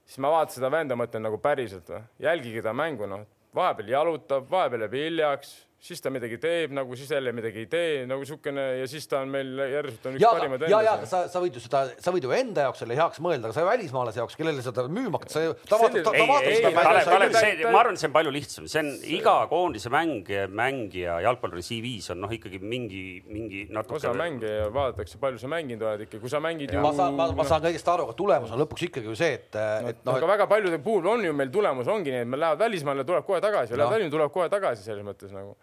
siis ma vaatan seda venda, mõtlen nagu päriselt, jälgige ta mängu, noh, vahepeal jalutab, vahepeal jääb hiljaks siis ta midagi teeb nagu, siis jälle midagi ei tee nagu niisugune ja siis ta on meil järsult on üks ja, parimaid ja, ja sa, sa võid ju seda, sa võid ju enda jaoks selle heaks mõelda, aga sa välismaalase jaoks, kellele seda müüma hakkad, sa ju, ta vaatab, ta, ta vaatab seda mängu. Kalev, see, ma arvan, see on palju lihtsam, see on iga koondise mäng, mängija jalgpalluri CV-s on noh, ikkagi mingi, mingi natuke. osa mänge vaadatakse, palju sa mänginud oled ikka, kui sa mängid ju. ma saan, ma, ma saan kõigest aru, aga tulemus on lõpuks ikkagi ju see, et no,, et noh. aga väga paljude puhul on ju meil tulemus ongi nii, et me lähevad välismaale, tuleb kohe tagasi, läheb välismaale, tuleb kohe tagasi selles mõttes nagu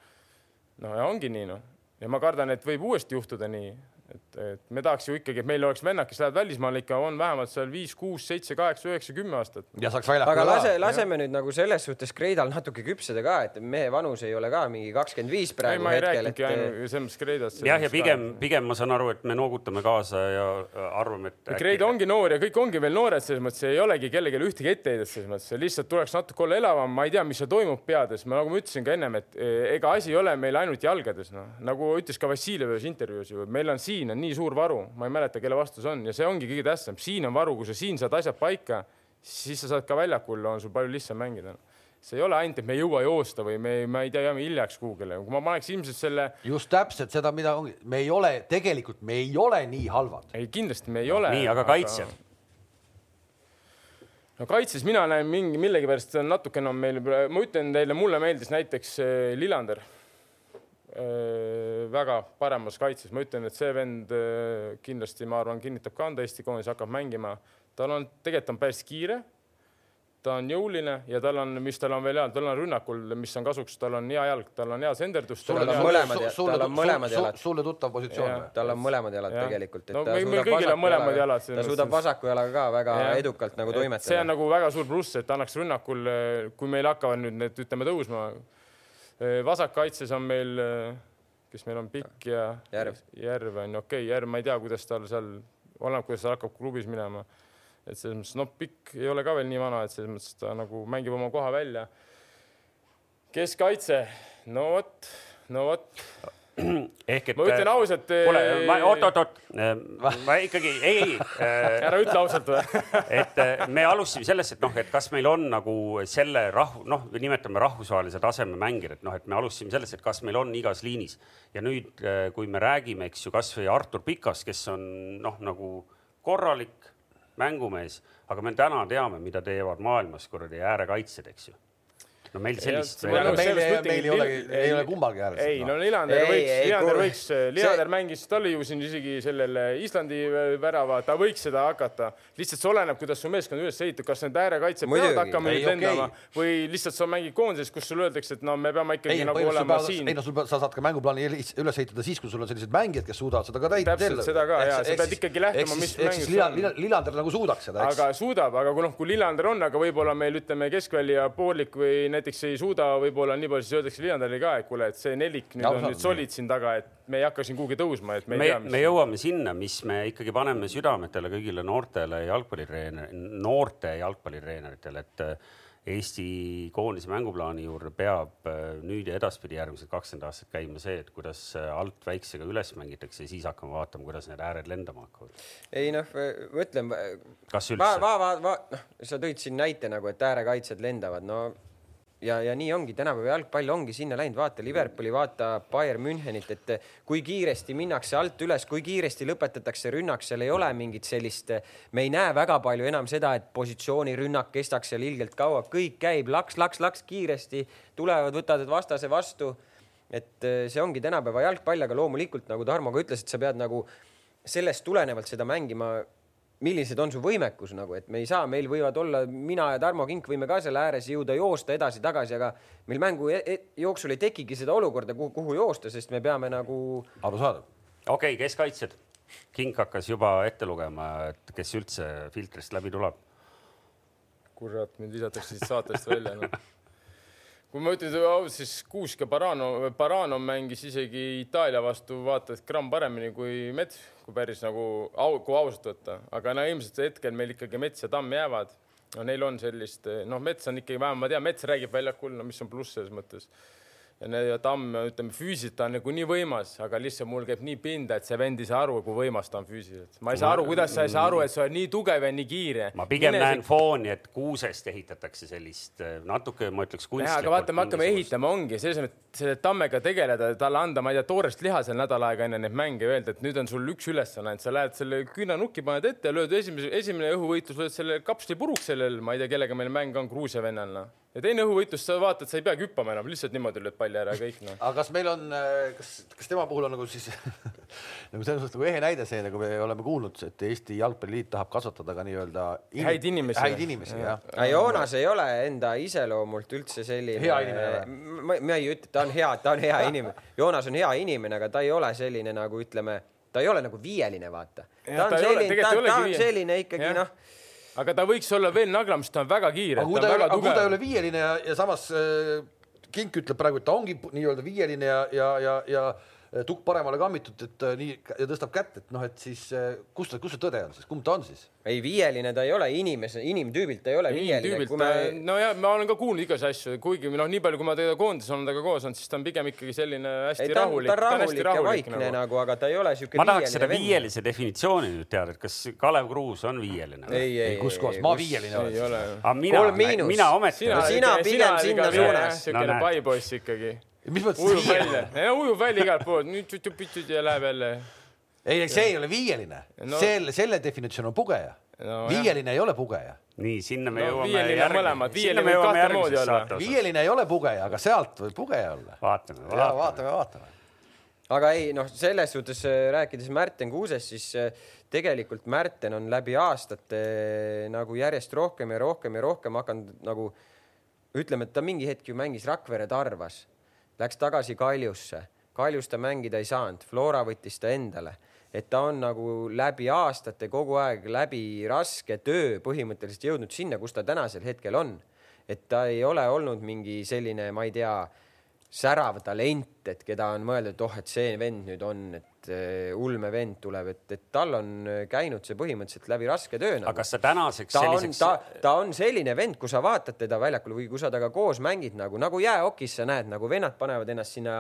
no ja ongi nii noh, ja ma kardan, et võib uuesti juhtuda nii, et, et me tahaks ju ikkagi, et meil oleks vennad, kes lähevad välismaale ikka, on vähemalt seal viis, kuus, seitse, kaheksa, üheksa, kümme aastat. ja saaks väljakule. aga lase, laseme ja. nüüd nagu selles suhtes Kreidal natuke küpseda ka, et mehe vanus ei ole ka mingi kakskümmend viis praegu. ei, ma ei rääkinudki et... ainult selles mõttes Kreidast. jah, ja pigem, pigem ma saan aru, et me noogutame kaasa ja arvame, et. Äkki... ongi noor ja kõik ongi veel noored, selles mõttes ei olegi kellelegi ühtegi etteheidet, selles mõttes lihtsalt tuleks natuke olla elavam, ma ei tea, mis seal toimub peades, ma nagu ma ütlesin ka ennem, et e, ega asi ei ole meil ainult jalgades, noh nagu ütles ka Vassiljev ühes intervjuus ju, meil on siin on nii suur varu ma ei mäleta, kelle vastu see on ja see ongi kõige tähtsam, siin on varu, kui sa siin saad asjad paika, siis sa saad ka väljakul, on sul palju lihtsam mängida see ei ole ainult, et me ei jõua joosta või me, ma ei tea, jääme hiljaks kuhugile, kui ma paneks ilmselt selle. just täpselt seda, mida ongi, me ei ole tegelikult, me ei ole nii halvad. ei, kindlasti me ei no, ole. nii, aga kaitsjad aga...? no kaitses mina näen mingi millegipärast natukene on meil, ma ütlen teile, mulle meeldis näiteks eh, Lillander väga paremas kaitses, ma ütlen, et see vend äh, kindlasti, ma arvan, kinnitab ka anda Eesti koondis, hakkab mängima, tal on, tegelikult on päris kiire. ta on jõuline ja tal on, mis tal on veel hea, tal on rünnakul, mis on kasuks, tal on hea jalg, tal on hea senderdus. Tal on mõlemad ja- tal on mõlemad jalad. sulle tuttav positsioon tal on mõlemad jalad Jah. tegelikult. et No ta meil- meil suudab kõigil on vasaku mõlemad jalaga- jalad, ta suudab vasaku jalaga ka väga Jah. edukalt nagu see on toimetada. nagu väga suur pluss, et annaks rünnakul, kui meil hakkavad nüüd need, ütleme, tõusma. Vasakkaitses on meil, kes meil on pikk ja Järv. järv on okei okay,, järv, ma ei tea, kuidas tal seal, oleneb, kuidas ta hakkab klubis minema. et selles mõttes, noh, pikk ei ole ka veel nii vana, et selles mõttes ta nagu mängib oma koha välja. keskkaitse, no vot, no vot, ehk et. ma ütlen ausalt. kuule, oot-oot-oot, ma ikkagi ei, ei ära ütle ausalt või? et me alustasime sellest, et noh, et kas meil on nagu selle rahvu, noh, nimetame rahvusvahelise taseme mängijad, et noh, et me alustasime sellest, et kas meil on igas liinis ja nüüd, kui me räägime, eks ju, kasvõi Artur Pikas, kes on noh, nagu korralik mängumees, aga me täna teame, mida teevad maailmas kuradi äärekaitsjad, eks ju. No meil sellist Ja, nõus, meil mõttegi- meil ei ole, ei- ei ole kummalgi ääres. ei no Lillander Ei, võiks, Lillander võiks, Lillander mängis, ta oli ju siin isegi sellel Islandi värava, ta võiks seda hakata. lihtsalt see oleneb, kuidas su meeskond üles ehitatud, kas need äärekaitsjad peavad hakkama Ei, nüüd lendama või lihtsalt sa mängid koondises, kus sulle öeldakse, et no me peame ikkagi ei, nagu olema pead, siin ei no sul pead, sa saad ka mänguplaani üles ehitada siis, kui sul on sellised mängijad, kes suudavad seda ka täita. Täpselt, seda ka, jaa, sa pead ikkagi lähtuma, mis mängus Lila- on. Lillander nagu suudaks seda, eks. aga suudab, aga kui noh, kui Lillander on, aga võib-olla meil ütleme keskväli ja poolik või näiteks ei suuda võib-olla nii palju, siis öeldakse Lillanderile ka, et kuule, et see nelik nüüd Ja, on nüüd solid siin taga, et me ei hakka siin kuhugi tõusma, et me ei me, tea, me jõuame sinna, mis me ikkagi paneme südametele kõigile noortele jalgpallitreener, noorte jalgpallitreeneritele, et äh, Eesti koondise mänguplaani juurde peab äh, nüüd ja edaspidi järgmised kakskümmend aastat käima see, et kuidas äh, alt väiksega üles mängitakse ja siis hakkame vaatama, kuidas need ääred lendama hakkavad. ei noh, ma ütlen, kas üldse? va, va, va, noh, sa tõid siin näite nagu, et äärekaitsjad lendavad, no ja, ja nii ongi, tänapäeva jalgpall ongi sinna läinud, vaata Liverpooli, vaata Bayern Münchenit, et kui kiiresti minnakse alt üles, kui kiiresti lõpetatakse rünnak, seal ei ole mingit sellist, me ei näe väga palju enam seda, et positsioonirünnak kestaks seal ilgelt kaua, kõik käib laks, laks, laks kiiresti, tulevad, võtavad vastase vastu et eh, see ongi tänapäeva jalgpall, aga loomulikult nagu Tarmo ka ütles, et sa pead nagu sellest tulenevalt seda mängima. Millised on su võimekus nagu, et me ei saa, meil võivad olla, mina ja Tarmo Kink võime ka seal ääres jõuda joosta edasi-tagasi, aga meil mängu e- e- jooksul ei tekigi seda olukorda, kuhu, kuhu joosta, sest me peame nagu arusaadav. okei okay,, keskkaitsjad. King hakkas juba ette lugema, et kes üldse filtrist läbi tuleb. kurat, mind visatakse siit saatest välja no.. Kui ma ütlen ausalt, siis Kuusk ja Barano, Barano mängis isegi Itaalia vastu vaata et gramm paremini kui Mets, kui päris nagu au,, kui ausalt võtta, aga no ilmselt hetkel meil ikkagi Mets ja Tamm jäävad. no neil on sellist, noh, Mets on ikkagi vähemalt, ma tean, Mets räägib väljakul, no mis on pluss selles mõttes ja need ja Tamm, ütleme füüsiliselt ta on nagu nii võimas, aga lihtsalt mul käib nii pinda, et see vend ei saa aru, kui võimas ta on füüsiliselt. ma ei saa aru, kuidas sa ei saa aru, et sa oled nii tugev ja nii kiire. ma pigem Mine näen fooni, et kuusest ehitatakse sellist eh, natuke, ma ütleks jah, kunstlikku. aga vaata, me hakkame. ehitama, ongi selles mõttes, selle tammega tegeleda, talle anda, ma ei tea, toorest liha seal nädal aega enne neid mänge ja öelda, et nüüd on sul üks ülesanne, et sa lähed selle küünanukki, paned ette, lööd esimese, esimene õhuvõitlus, lööd selle kapsli puruks sellel, ma ei tea, kellega meil mäng on, Gruusia vennal, noh. Ja teine õhuvõitlus, sa vaatad, sa ei peagi hüppama enam, lihtsalt niimoodi lööd palli ära ja kõik, noh. aga kas meil on, kas, kas tema puhul on nagu siis nagu selles mõttes nagu ehe näide see, nagu me oleme kuulnud, et Eesti Jalgpalliliit tahab kasvatada ka nii-öelda in... Häid inimesi. häid inimesi ja. jah. aga Joonas ei ole enda iseloomult üldse selline. Hea inimene või? ma, ma ei ütle, ta on hea, ta on hea inimene. Joonas on hea inimene, aga ta ei ole selline nagu ütleme, ta ei ole nagu viieline, vaata. Ta on ta selline, tegelikult ta, ta on selline ikkagi noh, aga ta võiks olla veel naglam, sest ta on väga kiire, aga kui ta aga kui ta ei ole viieline ja, ja samas äh, Kink ütleb praegu, et ta ongi nii-öelda viieline ja, ja, ja, ja tukk paremale kammitud, et äh, nii ja tõstab kätt, et noh, et siis äh, kus kus see tõde on siis, kumb ta on siis? ei viieline ta ei ole inimese, inimtüübilt ta ei ole viieline, me, nojah, ma olen ka kuulnud igasuguseid asju, kuigi noh, nii palju, kui ma temaga koondises olen temaga koos olnud, siis ta on pigem ikkagi selline hästi ei ta on, rahulik, ta on ta on rahulik ja rahulik vaikne nagu. nagu, aga ta ei ole siuke ma tahaks seda viielise definitsiooni nüüd teada, et kas Kalev Kruus on viieline? ei, ei, kus kohas, ma viieline ei olen ole. aga mina Kolm, miinus. mina ometi sina No, sina pigem sinna suunas. siukene No näed. paipoiss ikkagi. Mis mõttes ujub viieline? välja, ujub välja igalt poolt, nüüd tšutšupitšud ja läheb jälle. ei, see ei ole viieline No- selle, selle definitsioon on pugeja No no,. jah. viieline ei ole pugeja. nii sinna me No jõuame viieline mõlemad, viieline viieline ei ole pugeja, aga sealt võib pugeja olla. vaatame, ja vaatame. vaatame, vaatame. aga ei noh, selles suhtes äh, rääkides Märten Kuusest, siis äh, tegelikult Märten on läbi aastate äh, nagu järjest rohkem ja rohkem ja rohkem hakanud nagu ütleme, et ta mingi hetk ju mängis Rakvere Tarvas, läks tagasi Kaljusse, Kaljus ta mängida ei saanud, Flora võttis ta endale, et ta on nagu läbi aastate kogu aeg läbi raske töö põhimõtteliselt jõudnud sinna, kus ta tänasel hetkel on. et ta ei ole olnud mingi selline, ma ei tea särav talent, et keda on mõeldud, et oh, et see vend nüüd on, et uh, ulme vend tuleb, et, et tal on äh, käinud see põhimõtteliselt läbi raske töö nagu.. aga kas sa tänaseks ta selliseks on, ta, ta on selline vend, kui sa vaatad teda väljakul või kui sa temaga koos mängid nagu, nagu jäähokis sa näed, nagu vennad panevad ennast sinna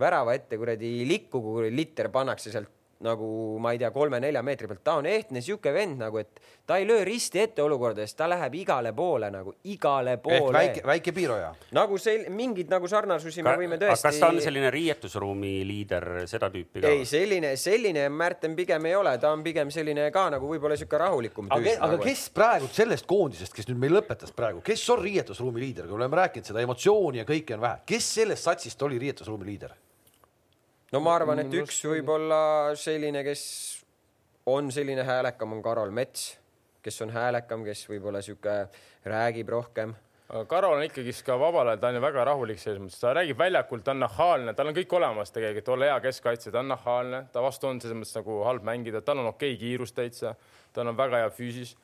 värava ette kuradi likku, kui liter pannakse sealt nagu ma ei tea, kolme-nelja meetri pealt, ta on ehtne sihuke vend nagu, et ta ei löö risti ette olukordades, ta läheb igale poole nagu igale poole. väike, väike piiroja. nagu see mingid nagu sarnasusi me võime kas tõesti. ta on selline riietusruumi liider, seda tüüpi ka ei,? selline, selline Märten pigem ei ole, ta on pigem selline ka nagu võib-olla sihuke rahulikum aga, tüüp. aga kes praegu sellest koondisest, kes nüüd meil lõpetas praegu, kes on riietusruumi liider, kui me oleme rääkinud seda emotsiooni ja kõike on vähe, kes sellest satsist oli riietusruumi liider? No ma arvan, et üks võib-olla selline, kes on selline häälekam, on Karol Mets, kes on häälekam, kes võib-olla sihuke räägib rohkem aga Karol on ikkagist ka vabal ajal, ta on ju väga rahulik selles mõttes, ta räägib väljakult, ta on nahaalne, tal on kõik olemas tegelikult, olla hea keskkaitse, ta on nahaalne, ta vastu on selles mõttes nagu halb mängida, tal on okei kiirus täitsa, tal on väga hea füüsis.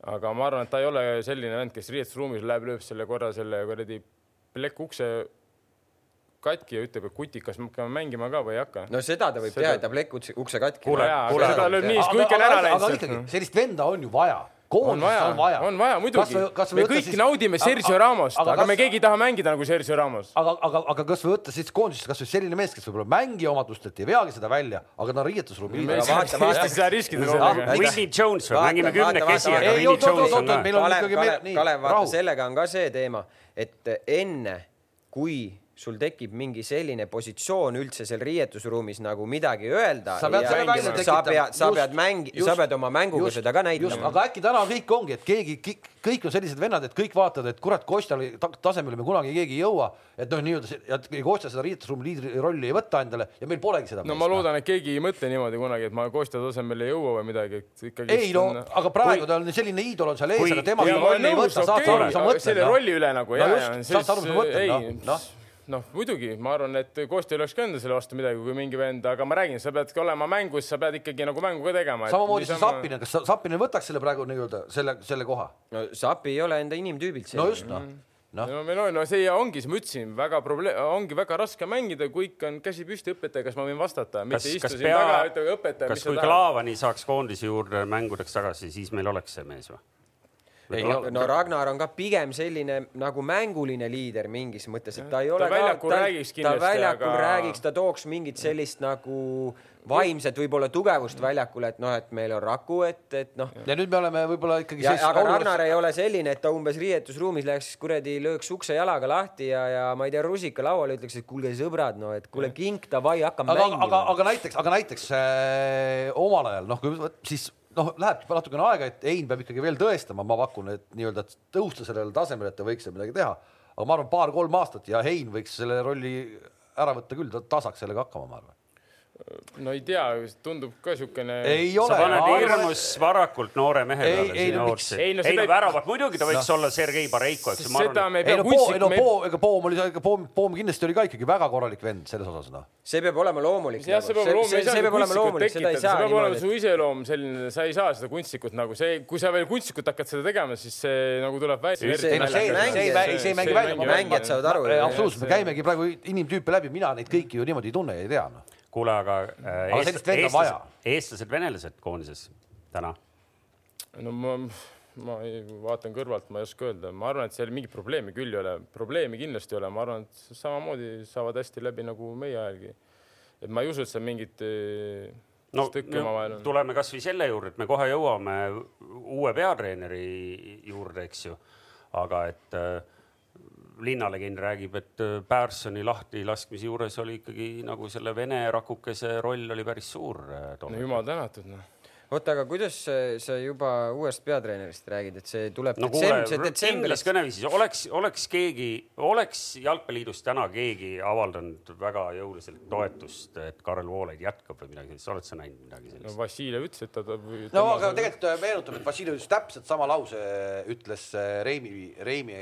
aga ma arvan, et ta ei ole selline vend, kes riietusruumis läheb, lööb selle korra selle kuradi plekk ukse katki ja ütleb, et kuti, kas me hakkame mängima ka või ei hakka. no seda ta võib Seda- teha, et ta plekk ukse, ukse katki. Kuule, jaa, kuule, aga seda lööb nii, kui kõik on ära läinud sealt. sellist venda on ju vaja, on koondises vaja on vaja, on vaja muidugi. me kõik siis... naudime Sergio Ramost, aga me keegi ei taha mängida nagu Sergio Ramos. aga, aga, aga kas või võtta siis koondisest kasvõi selline mees, kes võib-olla mängija omadustelt ei veagi seda välja, aga ta on riietusruumi ei. saa riskida sellega. Whitney Jones mängime kümnekesi, aga ei, Whitney Jones on on Kalev, ikkagi Kalev vaata sellega on ka see teema, et enne kui sul tekib mingi selline positsioon üldse seal riietusruumis nagu midagi öelda. Sa pead selle välja sa tekitama. pead, sa pead mängi-, just, sa pead oma mänguga just, seda ka näitama. aga äkki täna kõik ongi, et keegi, kõik on sellised vennad, et kõik vaatavad, et kurat, Kostjale ta- tasemele me kunagi keegi ei jõua, et noh, nii-öelda et Kostja seda riietusruumi liidri rolli ei võta endale ja meil polegi seda. no ma loodan, et keegi ei mõtle niimoodi kunagi, et ma Kostja tasemele ei jõua või midagi, et ikkagi. ei no, aga praegu ta on selline iidol on seal ees, Kui- aga tema rolli ei võta, saad sa aru, mis ma mõtlen selle rolli üle nagu No ja, just, ja saad sa aru, mis ma mõtlen, noh, noh., muidugi, ma arvan, et ei oleks ka enda selle vastu midagi, kui mingi vend, aga ma räägin, sa pead olema mängus, sa pead ikkagi nagu mängu ka tegema. samamoodi see Sapinen, kas Sa- Sapinen võtaks selle praegu nii-öelda selle, selle koha? no Sapi ei ole enda inimtüübilt no just noh, noh, no meil on, no see ongi, ma ütlesin, väga probleem, ongi väga raske mängida, kui ikka on käsi püsti õpetaja, kas ma võin vastata, mitte, kas istu siin pea taga, ütle, õpetaja, kas kui. Klaavani saaks koondise juurde mängudeks tagasi, siis meil oleks see mees või? Ei no, no Ragnar on ka pigem selline nagu mänguline liider mingis mõttes, et ta ei ole ka, väljakul räägiks ta kindlasti, väljakul aga- räägiks, ta tooks mingit sellist nagu vaimset võib-olla tugevust väljakule, et noh, et meil on Raku, et, et noh. ja nüüd me oleme võib-olla ikkagi ja ses- aga olukorras- Ragnar ei ole selline, et ta umbes riietusruumis läheks kuradi, lööks ukse jalaga lahti ja, ja ma ei tea, rusika lauale ütleks, et kuulge sõbrad, no et kuule kink davai, hakkame aga, mängima. aga, aga näiteks, aga näiteks äh, omal ajal noh, kui siis noh, läheb natukene aega, et Ein peab ikkagi veel tõestama, ma pakun, et nii-öelda tõusta sellele tasemele, et ta võiks seal midagi teha. aga ma arvan, paar-kolm aastat ja Hein võiks selle rolli ära võtta küll, ta ta saaks sellega hakkama, ma arvan. No ei tea, tundub ka siukene. ei sa ole. paned hirmus varakult noore mehe Ei, peale ei, no no, miks? ei Ei, no no ei no ei- väravat muidugi ta võiks olla Sergei Bareiko, eks ju, ma seda arvan. me ei ei pea no Poom, ei no Poom, ega Poom oli, ega Poom, Poom kindlasti oli ka ikkagi väga korralik vend selles osas noh. see peab olema loomulik. jah, see peab olema loomulik, see peab olema loomulik, seda ei see saa peab olema su iseloom selline, sa ei saa seda kunstnikut nagu see, kui sa veel kunstnikut hakkad seda tegema, siis see nagu tuleb välja. Ei no see, see ei, see ei mängi välja. mängijad saavad aru absoluutselt, me käimegi praegu inimtüüpe läbi, mina neid kõiki ju niimoodi ei tunne ja ei tea noh. kuule, aga äh, Aga sellist venda on vaja. eestlased, venelased koondises täna. no ma, ma ei, vaatan kõrvalt, ma ei oska öelda, ma arvan, et seal mingit probleemi küll ei ole, probleemi kindlasti ei ole, ma arvan, et samamoodi saavad hästi läbi nagu meie ajalgi. et ma ei usu, et seal mingit eh, no on. tuleme kasvõi selle juurde, et me kohe jõuame uue peatreeneri juurde, eks ju. aga et äh, linnalegend räägib, et äh, Pärssoni lahtilaskmise juures oli ikkagi nagu selle vene rakukese roll oli päris suur äh, no jumal tänatud, noh. oota, aga kuidas sa- juba uuest peatreenerist räägid, et see tuleb no detsemb-, see, detsembris, kõneviisis oleks, oleks keegi, oleks Jalgpalliliidus täna keegi avaldanud väga jõuliselt toetust, et Karel Voolaid jätkab või midagi sellist, oled sa näinud midagi no sellist? Vassiljev ütles, et ta ta- no aga tegelikult äh, meenutab, et Vassiljev just täpselt sama lause ütles äh, Reimi, Reimi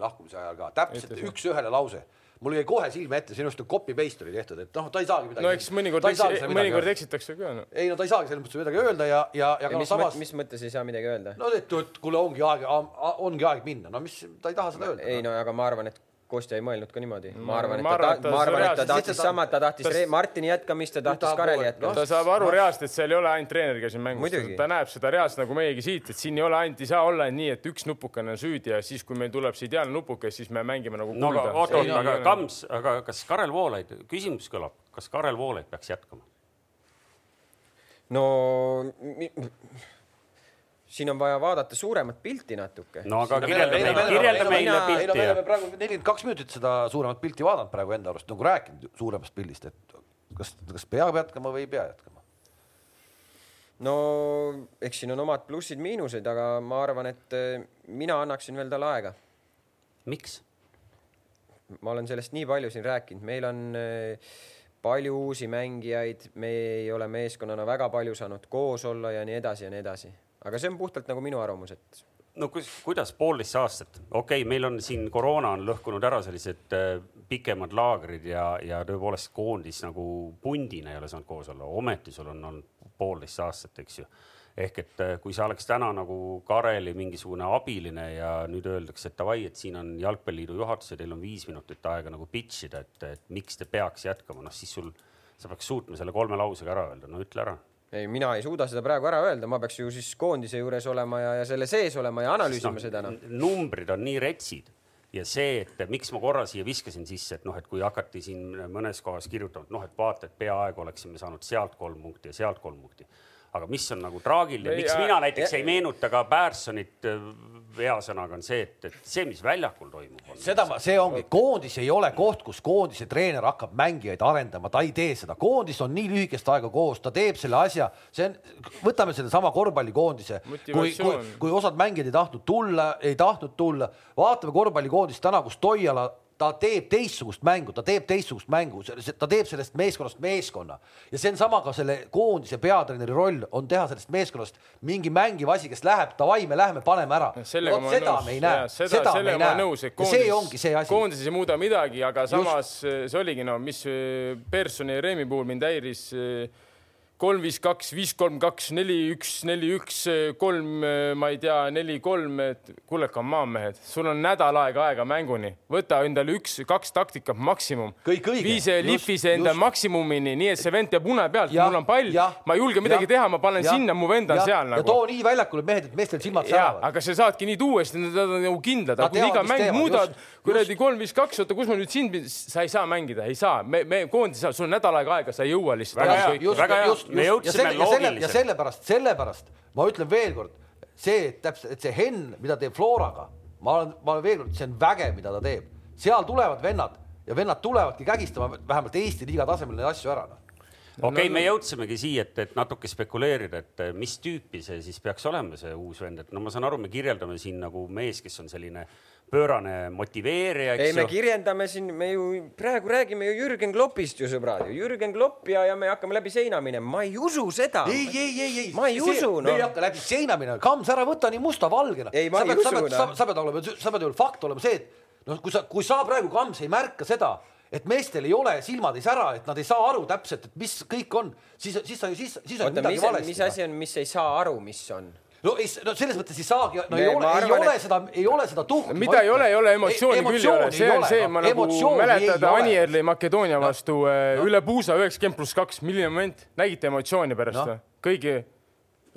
lahkumise ajal ka, täpselt Ütles, üks-ühele lause. Mul jäi kohe silme ette, sinu arust on copy paste oli tehtud, et noh, ta ei saagi midagi. no eks mõnikord, mõnikord eksitakse ka no.. ei no ta ei saagi selles mõttes midagi öelda ja, ja, ja no mis, samas mis mõttes ei saa midagi öelda? no et, et kuule, ongi aeg, ongi aeg minna, no mis, ta ei taha seda öelda. ei no aga ma arvan, et Kostja ei mõelnud ka niimoodi, ma arvan, et ta, ta, ta ma arvan, et ta tahtis ta- sama, ta tahtis ta- Martini jätkamist, ta tahtis Kareli jätkamist. ta saab aru reaalselt, et seal ei ole ainult treener, kes on mängus. Ta näeb seda reaalselt nagu meiegi siit, et siin ei ole ainult, ei saa olla nii, et üks nupukene on süüdi ja siis, kui meil tuleb see ideaalne nupuke, siis me mängime nagu no aga kulda. oota, ei aga ole- Kams, aga kas Karel Voolaid, küsimus kõlab, kas Karel Voolaid peaks jätkama? no mi, siin on vaja vaadata suuremat pilti natuke. no aga kirjelda meil- meile, meil- kirjelda meil- meile ei no me pilti oleme praegu nelikümmend kaks minutit seda suuremat pilti vaadanud praegu enda arust nagu rääkinud suuremast pildist, et kas, kas peab jätkama või ei pea jätkama. no eks siin on omad plussid-miinused, aga ma arvan, et eh, mina annaksin veel talle aega. miks? ma olen sellest nii palju siin rääkinud, meil on eh, palju uusi mängijaid, me ei ole meeskonnana väga palju saanud koos olla ja nii edasi ja nii edasi. Aga see on puhtalt nagu minu arvamus, et no kus, kuidas poolteist aastat, okei okay,, meil on siin koroona on lõhkunud ära sellised äh, pikemad laagrid ja, ja tõepoolest koondis nagu pundina ei ole saanud koos olla, ometi sul on olnud poolteist aastat, eks ju. ehk et äh, kui sa oleks täna nagu Kareli mingisugune abiline ja nüüd öeldakse, et davai, et siin on Jalgpalliliidu juhatus ja teil on viis minutit aega nagu pitch ida, et, et miks te peaks jätkama, noh siis sul, sa peaks suutma selle kolme lausega ära öelda, no ütle ära ei, mina ei suuda seda praegu ära öelda, ma peaks ju siis koondise juures olema ja, ja selle sees olema ja analüüsima Sest seda noh. numbrid on nii retsid ja see, et miks ma korra siia viskasin sisse, et noh, et kui hakati siin mõnes kohas kirjutama, et noh, et vaata, et peaaegu oleksime saanud sealt kolm punkti ja sealt kolm punkti. aga mis on nagu traagiline, miks ja- mina näiteks ja- ei meenuta ka Pärssonit äh, veasõnaga on see, et, et see, mis väljakul toimub, on seda ma, see ongi, koondis ei ole koht, kus koondise treener hakkab mängijaid arendama, ta ei tee seda, koondis on nii lühikest aega koos, ta teeb selle asja, see on, võtame sellesama korvpallikoondise, kui, kui kui osad mängijad ei tahtnud tulla, ei tahtnud tulla, vaatame korvpallikoondist täna, kus Toiala ta teeb teistsugust mängu, ta teeb teistsugust mängu, ta teeb sellest meeskonnast meeskonna ja see on sama ka selle koondise peatreeneri roll on teha sellest meeskonnast mingi mängiv asi, kes läheb, davai, me läheme, paneme ära. olen seda nõus. me ei näe seda, seda me ei näe see ongi see asi. koondises ei muuda midagi, aga samas eh, see oligi no mis eh, Personi ja Reemi puhul mind häiris kolm, viis, kaks, viis, kolm, kaks, neli, üks, neli, üks, kolm, ma ei tea, neli, kolm, et kuule, come on mehed, sul on nädal aega aega mänguni, võta endale üks-kaks taktikat maksimum. Vii see lihvi see enda just. maksimumini, nii et see vend teab une pealt, mul on pall ma ei julge midagi jah, teha, ma panen jah, sinna, mu vend on jah. seal ja nagu too nii väljakule mehed, et meestel silmad säravad. aga sa saadki nii tuua, sest nad on nagu kindlad, aga kui iga mäng teevad, muudad kuradi kolm, viis, kaks, oota, kus ma nüüd sind, sa ei saa mängida, ei saa, me, me koondise, sul on nädal aega aega, sa ei jõua lihtsalt. Väga hea. Väga hea. Me jõudsime selle, ja selle, ja loogiliselt. sellepärast, sellepärast ma ütlen veel kord, see et täpselt, et see Henn, mida teeb Floraga, ma olen, ma olen veel kord, see on vägev, mida ta teeb, seal tulevad vennad ja vennad tulevadki kägistama vähemalt Eesti liiga tasemel neid asju ära noh. okei okay,, me jõudsimegi siia, et, et natuke spekuleerida, et mis tüüpi see siis peaks olema, see uus vend, et no ma saan aru, me kirjeldame siin nagu mees, kes on selline pöörane motiveerija, ei, eks me ju. kirjeldame siin, me ju praegu räägime ju Jürgen Kloppist ju sõbrad Jürgen Klopp ja, ja me hakkame läbi seina minema, ma ei usu seda. ei, ei, ei, ei. Ma ei usu, me ei hakka läbi seina minema, Kams, ära võta nii mustavalgena. Ei, ma sa ei pead, sa usu, pead, noh. sa pead olema, sa pead ju fakt olema see, et noh, kui sa, kui sa praegu Kams ei märka seda, et meestel ei ole silmad ei sära, et nad ei saa aru täpselt, et mis kõik on, siis, siis sa ju, siis, siis on midagi valesti. mis asi on, mis ei saa aru, mis on? No ei, no selles mõttes ei saagi, no Me- ei ole, ei ole et- seda, ei ole seda tuhku. mida ei ole, ei ole emotsiooni küll ei ole, see on see, ma nagu mäletad Anierli Makedoonia vastu no. üle puusa üheksakümmend pluss kaks, milline moment, nägite emotsiooni pärast või no.? kõigi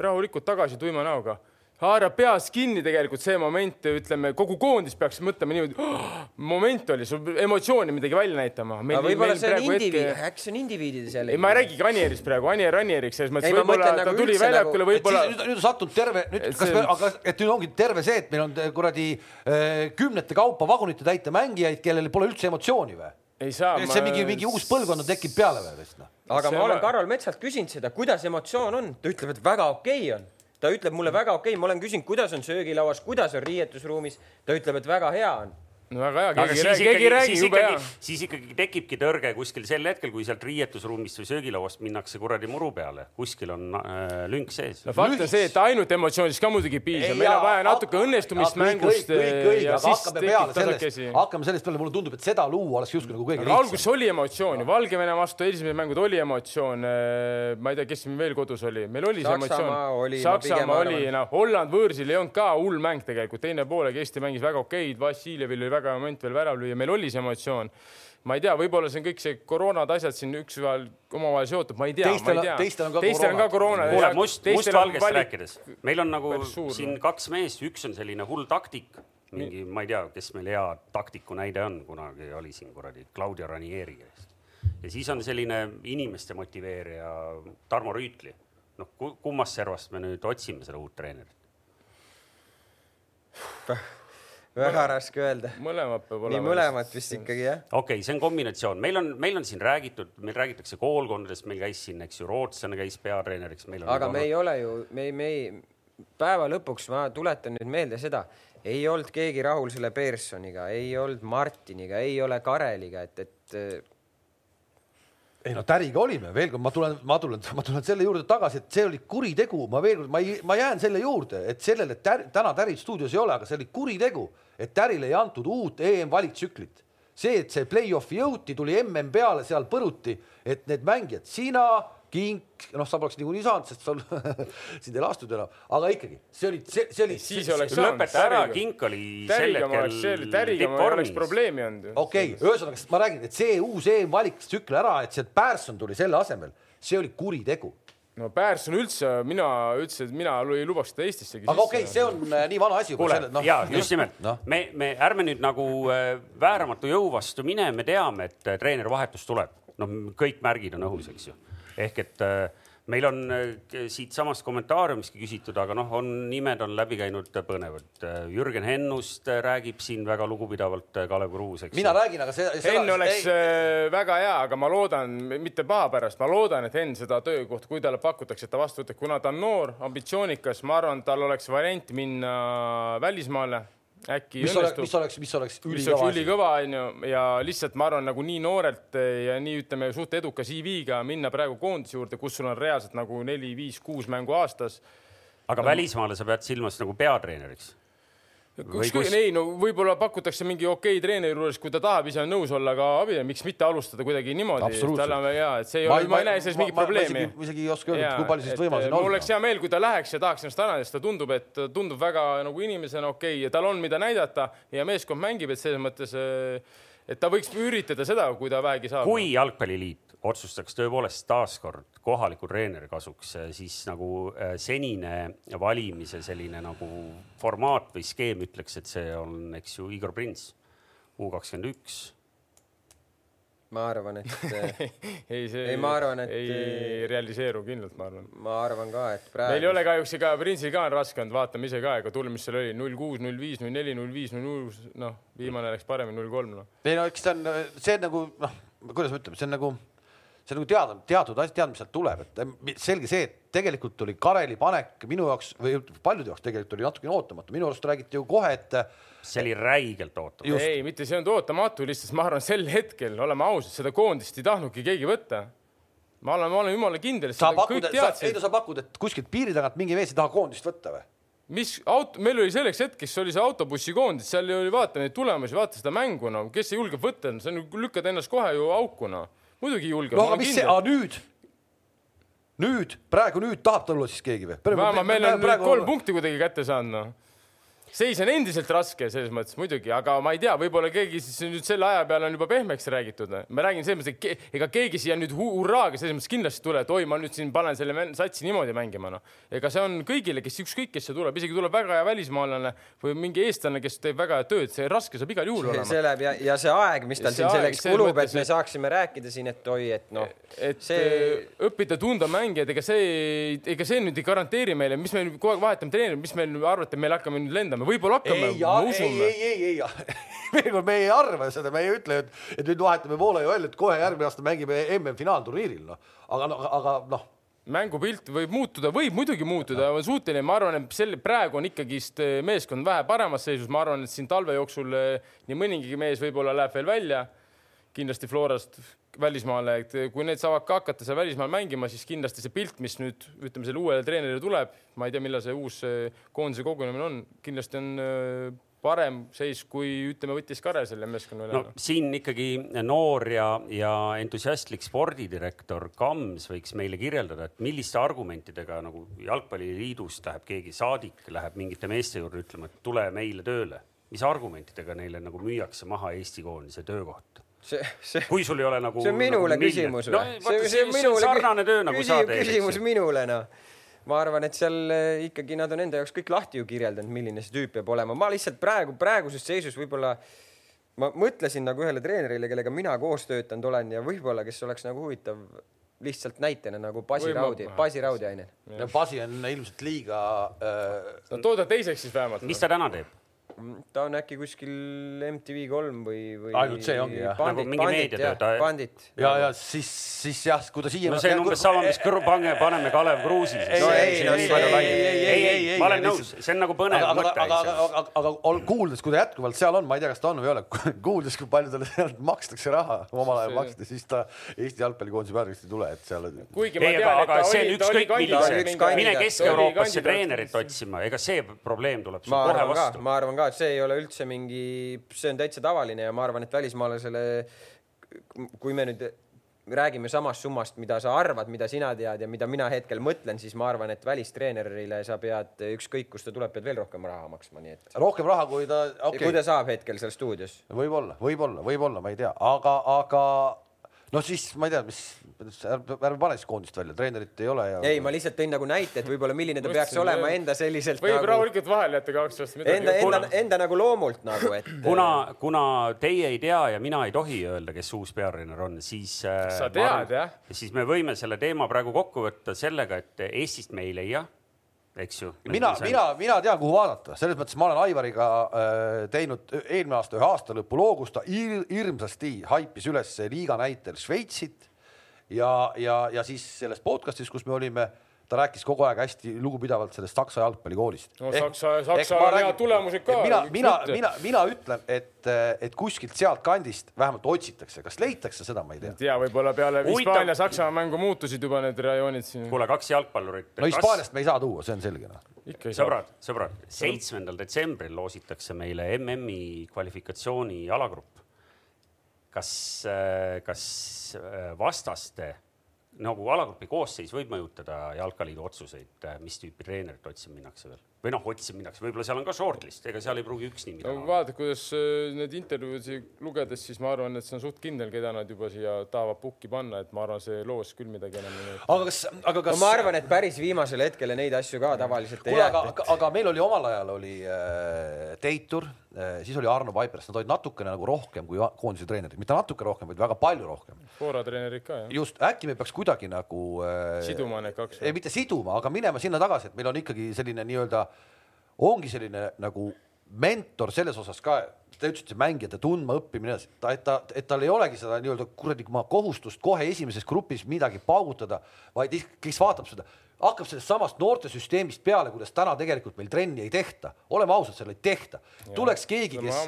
rahulikult tagasi tuima näoga haarab peas kinni tegelikult see moment, ütleme kogu koondis peaks mõtlema niimoodi oh,, moment oli, sul emotsiooni midagi välja näitama. võib-olla see on indiviid, äkki see on indiviidides jälle. ei, ma ei räägigi Anierist praegu, Anier Anieriks, selles mõttes Ei, ma võib-olla ta nagu tuli väljakule nagu- võib-olla nüüd, nüüd sattunud terve, nüüd kas see- me, aga et nüüd ongi terve see, et meil on kuradi äh, kümnete kaupa vagunite täite mängijaid, kellel pole üldse emotsiooni või? ei saa. see mingi, mingi uus põlvkond on tekkinud peale või vist noh? aga See ma olen Karol Metsalt küsinud seda, kuidas emotsioon on, ta ütleb, et väga okei on. Ta ütleb mulle väga okei, ma olen küsinud, kuidas on söögilauas, kuidas on riietusruumis, ta ütleb, et väga hea on. No väga hea, aga keegi siis ei räägi, keegi ei räägi, siis jube hea. Siis ikkagi tekibki tõrge kuskil sel hetkel, kui sealt riietusruumist või söögilauast minnakse kuradi muru peale, kuskil on äh, lünk sees. No fakt on see, et ainult emotsioonidest ka muidugi ei piisa, meil on vaja natuke õnnestumist mängust siis hakkame sellest tasakesi,. hakkame sellest peale, mulle tundub, et seda luua oleks justkui nagu kõige aga alguses oli emotsiooni, Valgevene vastu esimesed mängud oli emotsioon. ma ei tea, kes siin veel kodus oli, meil oli see emotsioon. Saksamaa oli, noh, Holland võõrsil ei olnud ka hull mäng tegelikult, teine poolega Eesti mängis väga okeid, Vassiljevil oli väga hea moment veel värav lüüa, meil oli see emotsioon. ma ei tea, võib-olla see on kõik see koroonad, asjad siin ükshaaval omavahel seotud, ma ei tea, ma ei tea. teistel on ka teistel on ka koroona. kuule, must, mustvalgest valik... rääkides, meil on nagu suur, siin kaks meest, üks on selline hull taktik, mingi, ma ei tea, kes meil hea taktiku näide on, kunagi oli siin kuradi Claudio Ranieri käest. ja siis on selline inimeste motiveerija Tarmo Rüütli. noh, kummast servast me nüüd otsime seda uut treenerit? Väga raske öelda. mõlemad peab nii olema. mõlemat vist ikkagi jah. okei okay,, see on kombinatsioon, meil on, meil on siin räägitud, meil räägitakse koolkondadest, meil käis siin, eks ju, rootslane käis peatreeneriks, meil on. aga me ei ole ju, me ei, me ei, päeva lõpuks ma tuletan nüüd meelde seda, ei olnud keegi rahul selle Pearsoniga, ei olnud Martiniga, ei ole Kareliga, et, et ei no Täriga olime, veel kord ma tulen, ma tulen, ma tulen selle juurde tagasi, et see oli kuritegu, ma veel kord, ma ei, ma jään selle juurde, et sellele Tär, täna Tärit stuudios ei ole, aga see oli kuritegu, et Tärile ei antud uut EM-valiktsüklit. see, et see play-off'i jõuti, tuli mm peale, seal põruti, et need mängijad, sina, Kink, noh, sa poleks niikuinii saanud, sest sul sind ei lastud enam, aga ikkagi see oli, see, see oli. siis oleks saanud. lõpeta ära, Kink oli sel hetkel Täriga ma ei oleks probleemi olnud okei okay,, ühesõnaga, sest ma räägin, et see uus EM-valiktsükkel ära, et see Pärson tuli selle asemel, see oli kuritegu. no Pärson üldse, mina ütlesin, et mina ei lubaks seda Eestissegi aga okei okay,, see on äh, nii vana asi. kuule, ja just nimelt no., me, me ärme nüüd nagu äh, vääramatu jõu vastu mine, me teame, et äh, treenerivahetus tuleb, noh, kõik märgid on õhus, eks ju. Ehk et äh, meil on äh, siitsamast kommentaariumiski küsitud, aga noh, on nimed on läbi käinud äh, põnevad. Jürgen Hennust äh, räägib siin väga lugupidavalt äh, Kalev Kruus, eks mina räägin, aga see, see. Henn oleks äh, väga hea, aga ma loodan, mitte paha pärast, ma loodan, et Henn seda töökohta, kui talle pakutakse, et ta vastu võtab, kuna ta on noor, ambitsioonikas, ma arvan, tal oleks variant minna välismaale, äkki mis oleks, õnnestub mis oleks, mis oleks ülikõva ülikõva, onju, ja lihtsalt ma arvan, nagu nii noorelt ja nii ütleme, suht eduka CV-ga minna praegu koondise juurde, kus sul on reaalselt nagu neli, viis, kuus mängu aastas. aga välismaale sa pead silmas nagu peatreeneriks. Ükskõik kus-, ei no võib-olla pakutakse mingi okei treeneri juures, kui ta tahab ise on nõus olla ka abi, miks mitte alustada kuidagi niimoodi. Ja, et see ei ole, ma ei näe selles mingit probleemi. ma isegi ei oska öelda, kui palju sellist võimalusi on mul oleks hea meel, kui ta läheks ja tahaks ennast ta tundub, et tundub väga nagu inimesena okei okay, ja tal on, mida näidata ja meeskond mängib, et selles mõttes, et ta võiks üritada seda, kui ta vähegi saab. kui Jalgpalliliit otsustaks tõepoolest taaskord kohaliku treeneri kasuks, siis nagu äh, senine valimise selline nagu formaat või skeem ütleks, et see on, eks ju, Igor Prins, U kakskümmend üks. ma arvan, et ei, see Ei, ma arvan, et- ei realiseeru kindlalt, ma arvan. ma arvan ka, et meil ei praegu ole kahjuks ega Prinsil ka on raske olnud, vaatame ise ka, ega tulme, mis seal oli, null kuus, null viis, null neli, null viis, null kuus, noh, viimane läks paremini, null kolm, noh. ei no eks ta on, see nagu noh, kuidas me ütleme, see on nagu, see on nagu teada, teatud asjad, tead, mis sealt tuleb, et selge see, et tegelikult oli Kareli panek minu jaoks või paljude jaoks tegelikult oli natukene ootamatu, minu arust räägiti ju kohe, et see oli räigelt ootamatu. Ei, mitte see on ootamatu, lihtsalt ma arvan, sel hetkel, oleme ausad, seda koondist ei tahtnudki keegi võtta. ma olen, ma olen jumala kindel, et sa seda pakud, ei no, sa pakud, et kuskilt piiri tagant mingi mees ei taha koondist võtta või? mis auto, meil oli selleks hetkeks oli see autobussikoondis, seal oli vaata neid tulemusi, vaata seda mängu, no kes ei julge võtta, sa nüüd lükkad ennast kohe ju auku, noh. Muidugi julgeb. no aga mis see, nüüd, nüüd, praegu nüüd tahab tulla siis keegi või? vähemalt meil on nüüd kolm punkti kuidagi kätte saanud, noh. Seis on endiselt raske selles mõttes muidugi, aga ma ei tea, võib-olla keegi siis nüüd selle aja peale on juba pehmeks räägitud. ma räägin selles mõttes, et ega keegi siia nüüd hu- hurraaga selles mõttes kindlasti ei tule, et oi, ma nüüd siin panen selle satsi niimoodi mängima, noh. ega see on kõigile, kes ükskõik, kes see tuleb, isegi tuleb väga hea välismaalane või mingi eestlane, kes teeb väga head tööd, see raske saab igal juhul olema. see läheb ja, ja see aeg, mis tal siin aeg, selleks selles kulub, et me saaksime rääkida siin, et oi, et noh, et see see... õppida tunda mängijaid, ega see, ega see nüüd ei garanteeri meile, mis meil kogu aeg vahetame treenerit, mis meil arvate, me hakkame nüüd lendama, võib-olla hakkame, ei, ma ei, usume. ei, ei, ei, veel kord, me ei arva seda, me ei ütle, et, et nüüd vahetame Voolaja välja, et kohe järgmine aasta mängime MM-finaalturniiril, noh. aga, aga noh mängupilt võib muutuda, võib muidugi muutuda, on suuteline, ma arvan, et selle praegu on ikkagist eh, meeskond vähe paremas seisus, ma arvan, et siin talve jooksul eh, nii mõnigi mees võib-olla läheb veel välja. Kindlasti Florast välismaale, et kui need saavad ka hakata seal välismaal mängima, siis kindlasti see pilt, mis nüüd ütleme, selle uuele treenerile tuleb, ma ei tea, millal see uus koondise kogunemine on, kindlasti on parem seis, kui ütleme, võttis Kare selle meeskonna üle. no siin ikkagi noor ja, ja entusiastlik spordidirektor Kams võiks meile kirjeldada, et milliste argumentidega nagu jalgpalliliidust läheb keegi saadik, läheb mingite meeste juurde ütlema, et tule meile tööle. mis argumentidega neile nagu müüakse maha Eesti koondise töökoht? See, see. kui sul ei ole nagu. see on minule nagu küsimus või no,? see, see on minule sarnane töö nagu sa teed. küsimus minule noh ma arvan, et seal eh, ikkagi nad on enda jaoks kõik lahti ju kirjeldanud, milline see tüüp peab olema. ma lihtsalt praegu, praeguses seisus võib-olla ma mõtlesin nagu ühele treenerile, kellega mina koos töötanud olen ja võib-olla, kes oleks nagu huvitav lihtsalt näitena nagu Basi Raudi, Basi Raudi-aine. no Basi on ilmselt liiga äh.... no tooda teiseks siis vähemalt. mis ta täna teeb? Ta on äkki kuskil MTV kolm või, või. ainult see ongi jah. nagu mingi meediatöö, ta. bandit. ja, ja siis, siis jah, kui ta siia. no see on umbes sama, mis kõrv, pange, paneme Kalev Kruusi. ei, ei, ei, ei, ei, ma olen nõus, see on nagu põnev mõte. aga, aga, aga, aga kuuldes, kui ta jätkuvalt seal on, ma ei tea, kas ta on või ei ole, kuuldes, kui palju talle sealt makstakse raha, omal ajal maksti, siis ta Eesti jalgpallikoondise peatreeneriks ei tule, et seal. tean, et ta oli, ta oli kandidaat. mine Kesk-Euroopasse treenerit otsima, ega see probleem tuleb sul kohe vastu. ma arvan ka, et see ei ole üldse mingi, see on täitsa tavaline ja ma arvan, et välismaalasele, kui me nüüd räägime samast summast, mida sa arvad, mida sina tead ja mida mina hetkel mõtlen, siis ma arvan, et välistreenerile sa pead ükskõik, kust ta tuleb, pead veel rohkem raha maksma, nii et. rohkem raha, kui ta okay., kui ta saab hetkel seal stuudios. võib-olla, võib-olla, võib-olla, ma ei tea, aga, aga no siis ma ei tea, mis ärme pane siis koondist välja, treenerit ei ole ja. ei, ma lihtsalt tõin nagu näite, et võib-olla milline ta peaks olema enda selliselt. võib nagu... rahulikult vahele jätta kaks aastat. Enda, enda, enda nagu loomult nagu, et. kuna, kuna teie ei tea ja mina ei tohi öelda, kes uus peatreener on, siis. sa tead jah? siis me võime selle teema praegu kokku võtta sellega, et Eestist me ei leia eks ju. mina, mina, mina tean, kuhu vaadata, selles mõttes ma olen Aivariga äh, teinud eelmine aasta ühe aastalõpu loo, kus ta ir, hirmsasti haipis üles liiga näitel Šveitsit. Ja, ja, ja siis selles podcast'is, kus me olime ta rääkis kogu aeg hästi lugupidavalt sellest Saksa jalgpallikoolist. no ehk, Saksa, Saksa on head tulemused ka. mina, mina, mina, mina ütlen, et, et kuskilt sealtkandist vähemalt otsitakse, kas leitakse, seda ma ei tea. ei tea, võib-olla peale Hispaania-Saksamaa mängu muutusid juba need rajoonid siin. kuule, kaks jalgpallurit. no Hispaaniast kas... me ei saa tuua, see on selge noh. sõbrad, sõbrad, seitsmendal detsembril loositakse meile MM-i kvalifikatsiooni alagrupp. kas, kas vastaste nagu alagrupi koosseis võib mõjutada jalkaliidu otsuseid, mis tüüpi treenerit otsima minnakse veel või noh, otsima minnakse, võib-olla seal on ka shortlist, ega seal ei pruugi üks nimi no, vaata, kuidas äh, need intervjuusid lugedes, siis ma arvan, et see on suht kindel, keda nad juba siia tahavad pukki panna, et ma arvan, see loos küll midagi enam ei mõjuta. aga kas, aga kas no,? ma arvan, et päris viimasel hetkel neid asju ka tavaliselt ei jäeta. aga, aga meil oli omal ajal oli äh, Teitur äh,, siis oli Arno Vaipers, nad olid natukene nagu rohkem kui koondise treenerid, mitte natuke rohkem, vaid väga palju rohkem. Fora treenerid ka, jah. just, äkki me peaks kuidagi nagu äh, siduma need kaks. ei, mitte siduma, aga minema sinna tagasi, et meil on ikkagi selline nii-öelda ongi selline nagu mentor selles osas ka, te ütlesite mängijate tundma õppimine, ta, et ta, et tal ei olegi seda nii-öelda kuradi kohustust kohe esimeses grupis midagi paugutada, vaid kes vaatab seda, hakkab sellest samast noortesüsteemist peale, kuidas täna tegelikult meil trenni ei tehta, oleme ausad, seal ei tehta. tuleks keegi, kes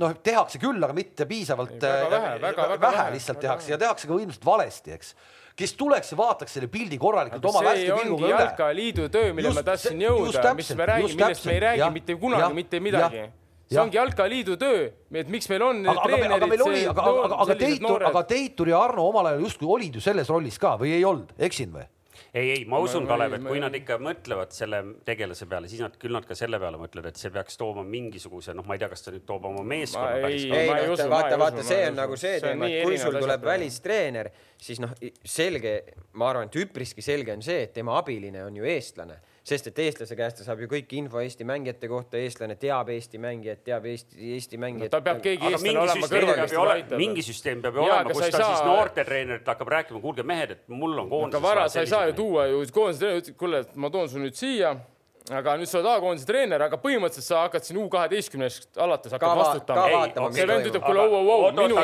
noh, tehakse küll, aga mitte piisavalt, väga vähe, väga vähe lihtsalt väga tehakse vähe. ja tehakse ka ilmselt valesti, eks kes tuleks ja vaataks selle pildi korralikult oma värske pilguga üle. jalkaliidu töö, mille ma tahtsin jõuda, mis me räägime, millest me ei räägi ja, mitte kunagi ja, mitte midagi see ongi jalkaliidu töö, et miks meil on aga, treenerid. aga meil oli, aga, aga, aga Teitur, aga Teitur ja Arno omal ajal justkui olid ju selles rollis ka või ei olnud, eksin või? Ei, ei, ma usun, Kalev, et kui nad ikka mõtlevad selle tegelase peale, siis nad küll nad ka selle peale mõtlevad, et see peaks tooma mingisuguse, noh, ma ei tea, kas ta nüüd toob oma meeskonna päris. ei, ei, no vaata, vaata, see on nagu see teema, et kui sul tuleb välistreener, siis noh, selge, ma arvan, et üpriski selge on see, et tema abiline on ju eestlane sest et eestlase käest ta saab ju kõik info Eesti mängijate kohta, eestlane teab Eesti mängijat, teab Eesti, Eesti mängijat no,. tal peab keegi eestlane olema aidata. mingi süsteem peab ju olema, kus ta saa... siis noortetreenerit hakkab rääkima, kuulge mehed, et mul on koondises. aga vara, sa ei saa ju tuua ju koondise treenerit, kuule, ma toon su nüüd siia aga nüüd sa oled A-koondise treener, aga põhimõtteliselt sa hakkad siin U kaheteistkümnest alates hakkad Ka va- vastutama see mis vend ütleb, kuule, au, au, au, minu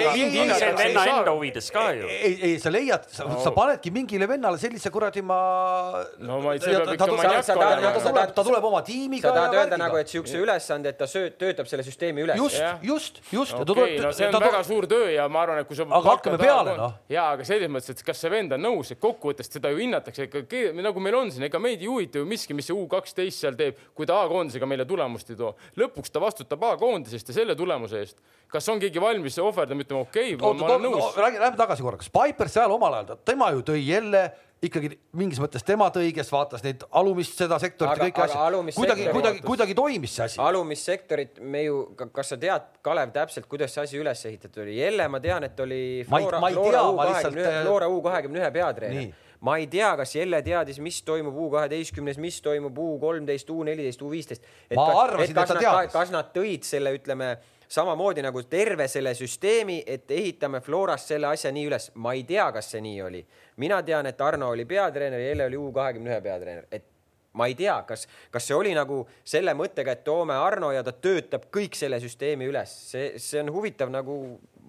see on venna enda huvides ka ju. ei, ei sa leiad, sa panedki mingile vennale sellise kuradi ma. No ma ei- see peab ikka maniak olema. ta, tuleb, oma tiimiga. sa tahad öelda nagu, et siukse ülesande, et ta sööd, töötab selle süsteemi üles. just just, just. okei, no see on väga suur töö ja ma arvan, et kui sa. Aga hakkame peale, noh. ja, aga selles mõttes, et kas see vend on nõus, et kokkuvõttes teda ju hinnatakse ikka, nagu meil on siin, ega meid ei huvita ju miski, mis see U kaksteist seal teeb, kui ta A-koondisega meile tulemust ei too. lõpuks ta vastutab A-koondisest ja selle tulemuse eest. kas on keegi valmis ohverdama, ütlema okei okay,, ma olen nõus. räägi, lähme tagasi korraks. Piper seal omal ajal, tema ju tõi jälle ikkagi mingis mõttes tema tõi, kes vaatas neid alumist seda sektorit Aga- ja kõiki asju. kuidagi, kuidagi, kuidagi toimis see asi. alumist sektorit me ju, kas sa tead, Kalev, täpselt, kuidas see asi üles ehitatud oli? jälle ma tean, et oli Flora, U kahekümne ühe, äh, Flora U kahekümne ühe peatreener. Ma ei tea, kas Jelle teadis, mis toimub U kaheteistkümnes, mis toimub U kolmteist, U neliteist, U viisteist. Ma arvasin, et ta teadis. kas nad tõid selle, ütleme samamoodi nagu terve selle süsteemi, et ehitame Florast selle asja nii üles. ma ei tea, kas see nii oli. mina tean, et Arno oli peatreener ja Jelle oli U kahekümne ühe peatreener, et ma ei tea, kas, kas see oli nagu selle mõttega, et toome Arno ja ta töötab kõik selle süsteemi üles, see, see on huvitav nagu,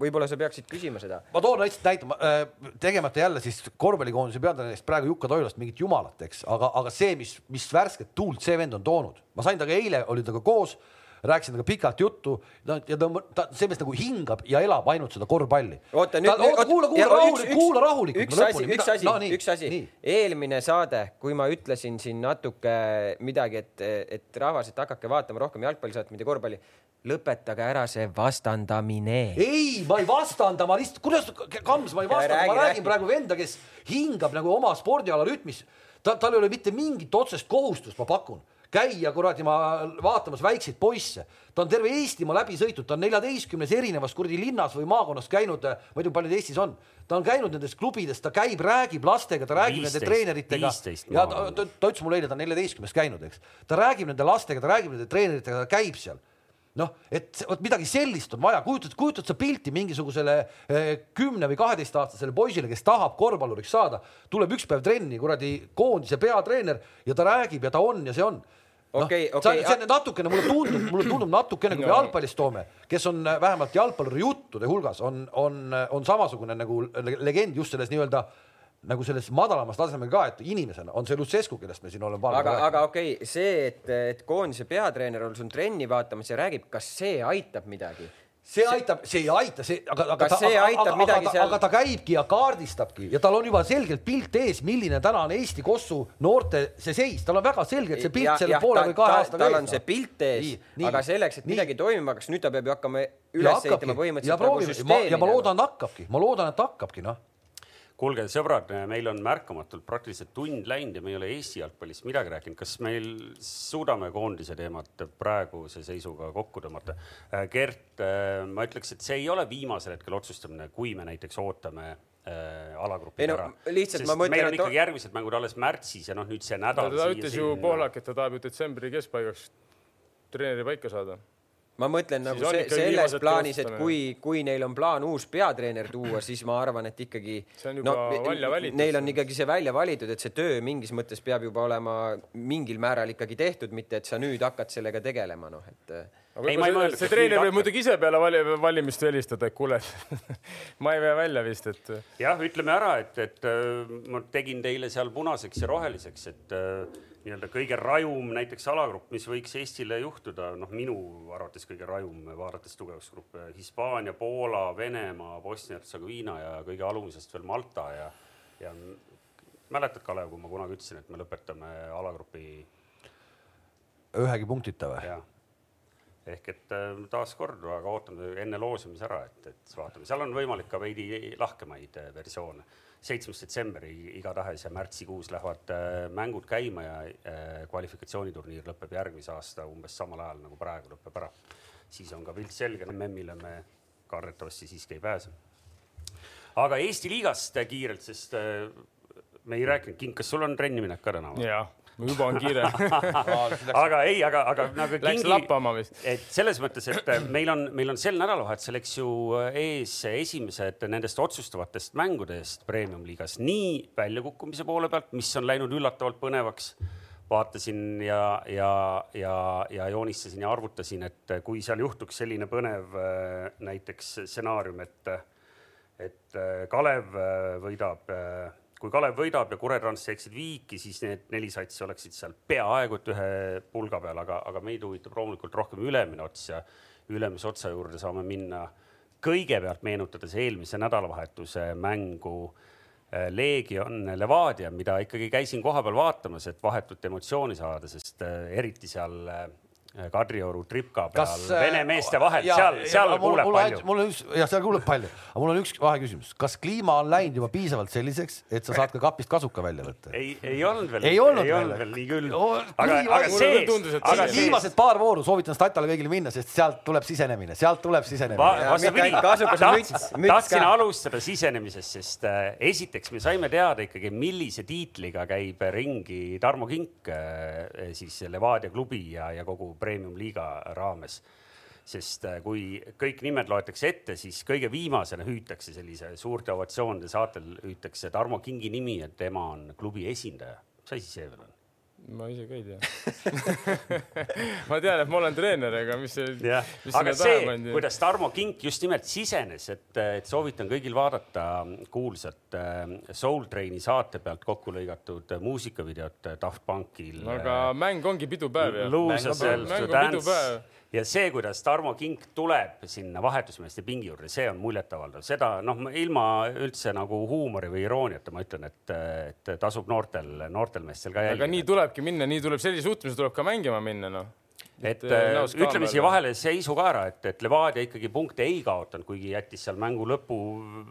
võib-olla sa peaksid küsima seda. ma toon lihtsalt näite, tegemata jälle siis korvpallikoondise peatreenerist praegu Jukka Toilast mingit jumalat, eks, aga, aga see, mis, mis värsket tuult see vend on toonud, ma sain temaga eile, olin temaga koos, rääkisin temaga pikalt juttu no, ja ta, ta, see mees nagu hingab ja elab ainult seda korvpalli. oota nüüd, kuula, kuula rahulikult, kuula rahulikult. üks asi, üks asi üks asi. eelmine saade, kui ma ütlesin siin natuke midagi, et, et rahvas, et hakake vaatama rohkem jalgpallisaadet, mitte korvpalli, lõpetage ära see vastandamine. ei, ma ei vastanda, ma lihtsalt, kuidas, Kams, ma ei vastanda, ma räägin räägi. praegu venda, kes hingab nagu oma spordiala rütmis. ta, tal ei ole mitte mingit otsest kohustust, ma pakun, käia kuradi ma vaatamas väikseid poisse. ta on terve Eestimaa läbi sõitnud, ta on neljateistkümnes erinevas kuradi linnas või maakonnas käinud, ma ei tea, palju Eestis on. ta on käinud nendes klubides, ta käib, räägib lastega, ta räägib nende 15, treeneritega 15 ja ta, ta, ta ütles mulle eile, ta on neljateistkümnes käinud, eks. ta räägib nende lastega, ta räägib nende treeneritega, ta käib seal noh, et vot midagi sellist on vaja, kujutad, kujutad sa pilti mingisugusele eh, kümne või kaheteistaastasele poisile, kes tahab korvpalluriks saada, tuleb üks päev trenni, kuradi koondise peatreener ja ta räägib ja ta on ja see on. Okei, see okei, on- see on natukene, mulle tundub, mulle tundub natukene, kui me No. jalgpallis toome, kes on eh, vähemalt jalgpalluri juttude hulgas on, on, on samasugune nagu le- legend just selles nii-öelda nagu selles madalamas tasemel ka, et inimesena on see Lutsescu, kellest me siin oleme aga, aga okei okay,, see, et, et koondise peatreener on sul trenni vaatamas ja räägib, kas see aitab midagi? See aitab, see ei aita, see, aga, aga Kas see aga, aitab aga, midagi aga, seal- aga ta käibki ja kaardistabki ja tal on juba selgelt pilt ees, milline täna on Eesti Kossu noorte see seis, tal on väga selgelt see pilt selle poole või kahe aastaga tal on see pilt ees, aga selleks, et nii. midagi toimima hakkaks, nüüd ta peab ju hakkama ja üles ehitama ja põhimõtteliselt nagu proovime, süsteemi. ja ma loodan, et hakkabki, ma loodan, et hakkabki noh. kuulge, sõbrad, meil on märkamatult praktiliselt tund läinud ja me ei ole Eesti jalgpallist midagi rääkinud. kas meil suudame koondise teemat praeguse seisuga kokku tõmmata? Gert, ma ütleks, et see ei ole viimasel hetkel otsustamine, kui me näiteks ootame äh, alagrupi no, ära. lihtsalt Sest ma mõtlen, meil on ikkagi järgmised mängud alles märtsis ja noh, nüüd see nädal. ta ütles ju Pohlak, et ta tahab ju detsembri keskpaigaks treeneri paika saada. Ma mõtlen nagu see, selles plaanis, et kui, kui neil on plaan uus peatreener tuua, siis ma arvan, et ikkagi valitud. Neil on ikkagi see välja valitud, et see töö mingis mõttes peab juba olema mingil määral ikkagi tehtud, mitte et sa nüüd hakkad sellega tegelema, noh et Ei, ma ei mõelnud, see, treener võib muidugi ise peale vali, valimist helistada, et kuule ma ei vea välja vist, et jah, ütleme ära, et, et äh, ma tegin teile seal punaseks ja roheliseks, et äh, nii-öelda kõige rajum näiteks alagrupp, mis võiks Eestile juhtuda, noh, minu arvates kõige rajum, vaadates tugevusgruppe, Hispaania, Poola, Venemaa, Bosnia-Hertsegoviina ja kõige alumisest veel Malta ja, ja mäletad, Kalev, kui ma kunagi ütlesin, et me lõpetame alagrupi ühegi punktita või? Ehk et äh, taaskord, aga ootame enne loosimise ära, et, et vaatame, seal on võimalik ka veidi lahkemaid äh, versioone. seitsmes detsember igatahes ja märtsikuus lähevad äh, mängud käima ja kvalifikatsiooniturniir lõpeb järgmise aasta umbes samal ajal nagu praegu lõpeb ära. siis on ka pilt selge, MM-ile me kardetavasti siiski ei pääse. aga Eesti liigast kiirelt, sest me ei rääkinud, King, kas sul on trenni minek ka täna jaa, juba on kiire aga ei, aga, aga nagu Läks lappama vist. et selles mõttes, et äh, meil on, meil on sel nädalavahetusel, eks ju, ees esimesed nendest otsustavatest mängudest premium-liigas nii väljakukkumise poole pealt, mis on läinud üllatavalt põnevaks, vaatasin ja, ja, ja, ja joonistasin ja arvutasin, et kui seal juhtuks selline põnev äh, näiteks stsenaarium, et, et äh, Kalev võidab, kui Kalev võidab ja Kuretrans teeksid viiki, siis need neli satsi oleksid seal peaaegu et ühe pulga peal, aga, aga meid huvitab loomulikult rohkem ülemine ots ja ülemise otsa juurde saame minna. Kõigepealt meenutades eelmise nädalavahetuse mängu Äh, Leegion Levadia, mida ikkagi käisin kohapeal vaatamas, et vahetut emotsiooni saada, sest äh, eriti seal äh, Kadrioru tripka peal Kas, vene meeste vahel, seal, seal kuuleb mul, palju. mul on üks, jah, seal kuuleb palju, aga mul on üks vaheküsimus, kas kliima on läinud juba piisavalt selliseks, et sa saad ka kapist kasuka välja võtta? ei, ei olnud veel. ei olnud ei veel, veel, nii küll no,. aga, aga see, aga viimased paar vooru soovitan Statale kõigile minna, sest sealt tuleb sisenemine, sealt tuleb sisenemine. tahtsin alustada sisenemisest, sest äh, esiteks me saime teada ikkagi, millise tiitliga käib ringi Tarmo Kink äh, siis Levadia klubi ja, ja kogu premium-liiga raames sest äh, kui kõik nimed loetakse ette, siis kõige viimasena hüütakse sellise suurte ovatsioonide saatel hüütakse Tarmo Kingi nimi, et tema on klubi esindaja. mis asi see veel on? Ma ise ka ei tea ma tean, et ma olen treener, aga mis see. aga see, kuidas Tarmo Kink just nimelt sisenes, et, et soovitan kõigil vaadata kuulsat äh, Soul Traini saate pealt kokku lõigatud muusikavideot Daft Punkil. aga mäng ongi pidupäev ju. Lose yourself to dance ja see, kuidas Tarmo Kink tuleb sinna vahetusmeeste pingi juurde, see on muljetavaldav, seda noh, ilma üldse nagu huumori või irooniata ma ütlen, et, et tasub noortel, noortel meestel ka jälgida. aga nii tulebki minna, nii tuleb sellise suhtumise tuleb ka mängima minna, noh et äh, ütleme siia vahele seisu ka ära, et, et Levadia ikkagi punkte ei kaotanud, kuigi jättis seal mängu lõpu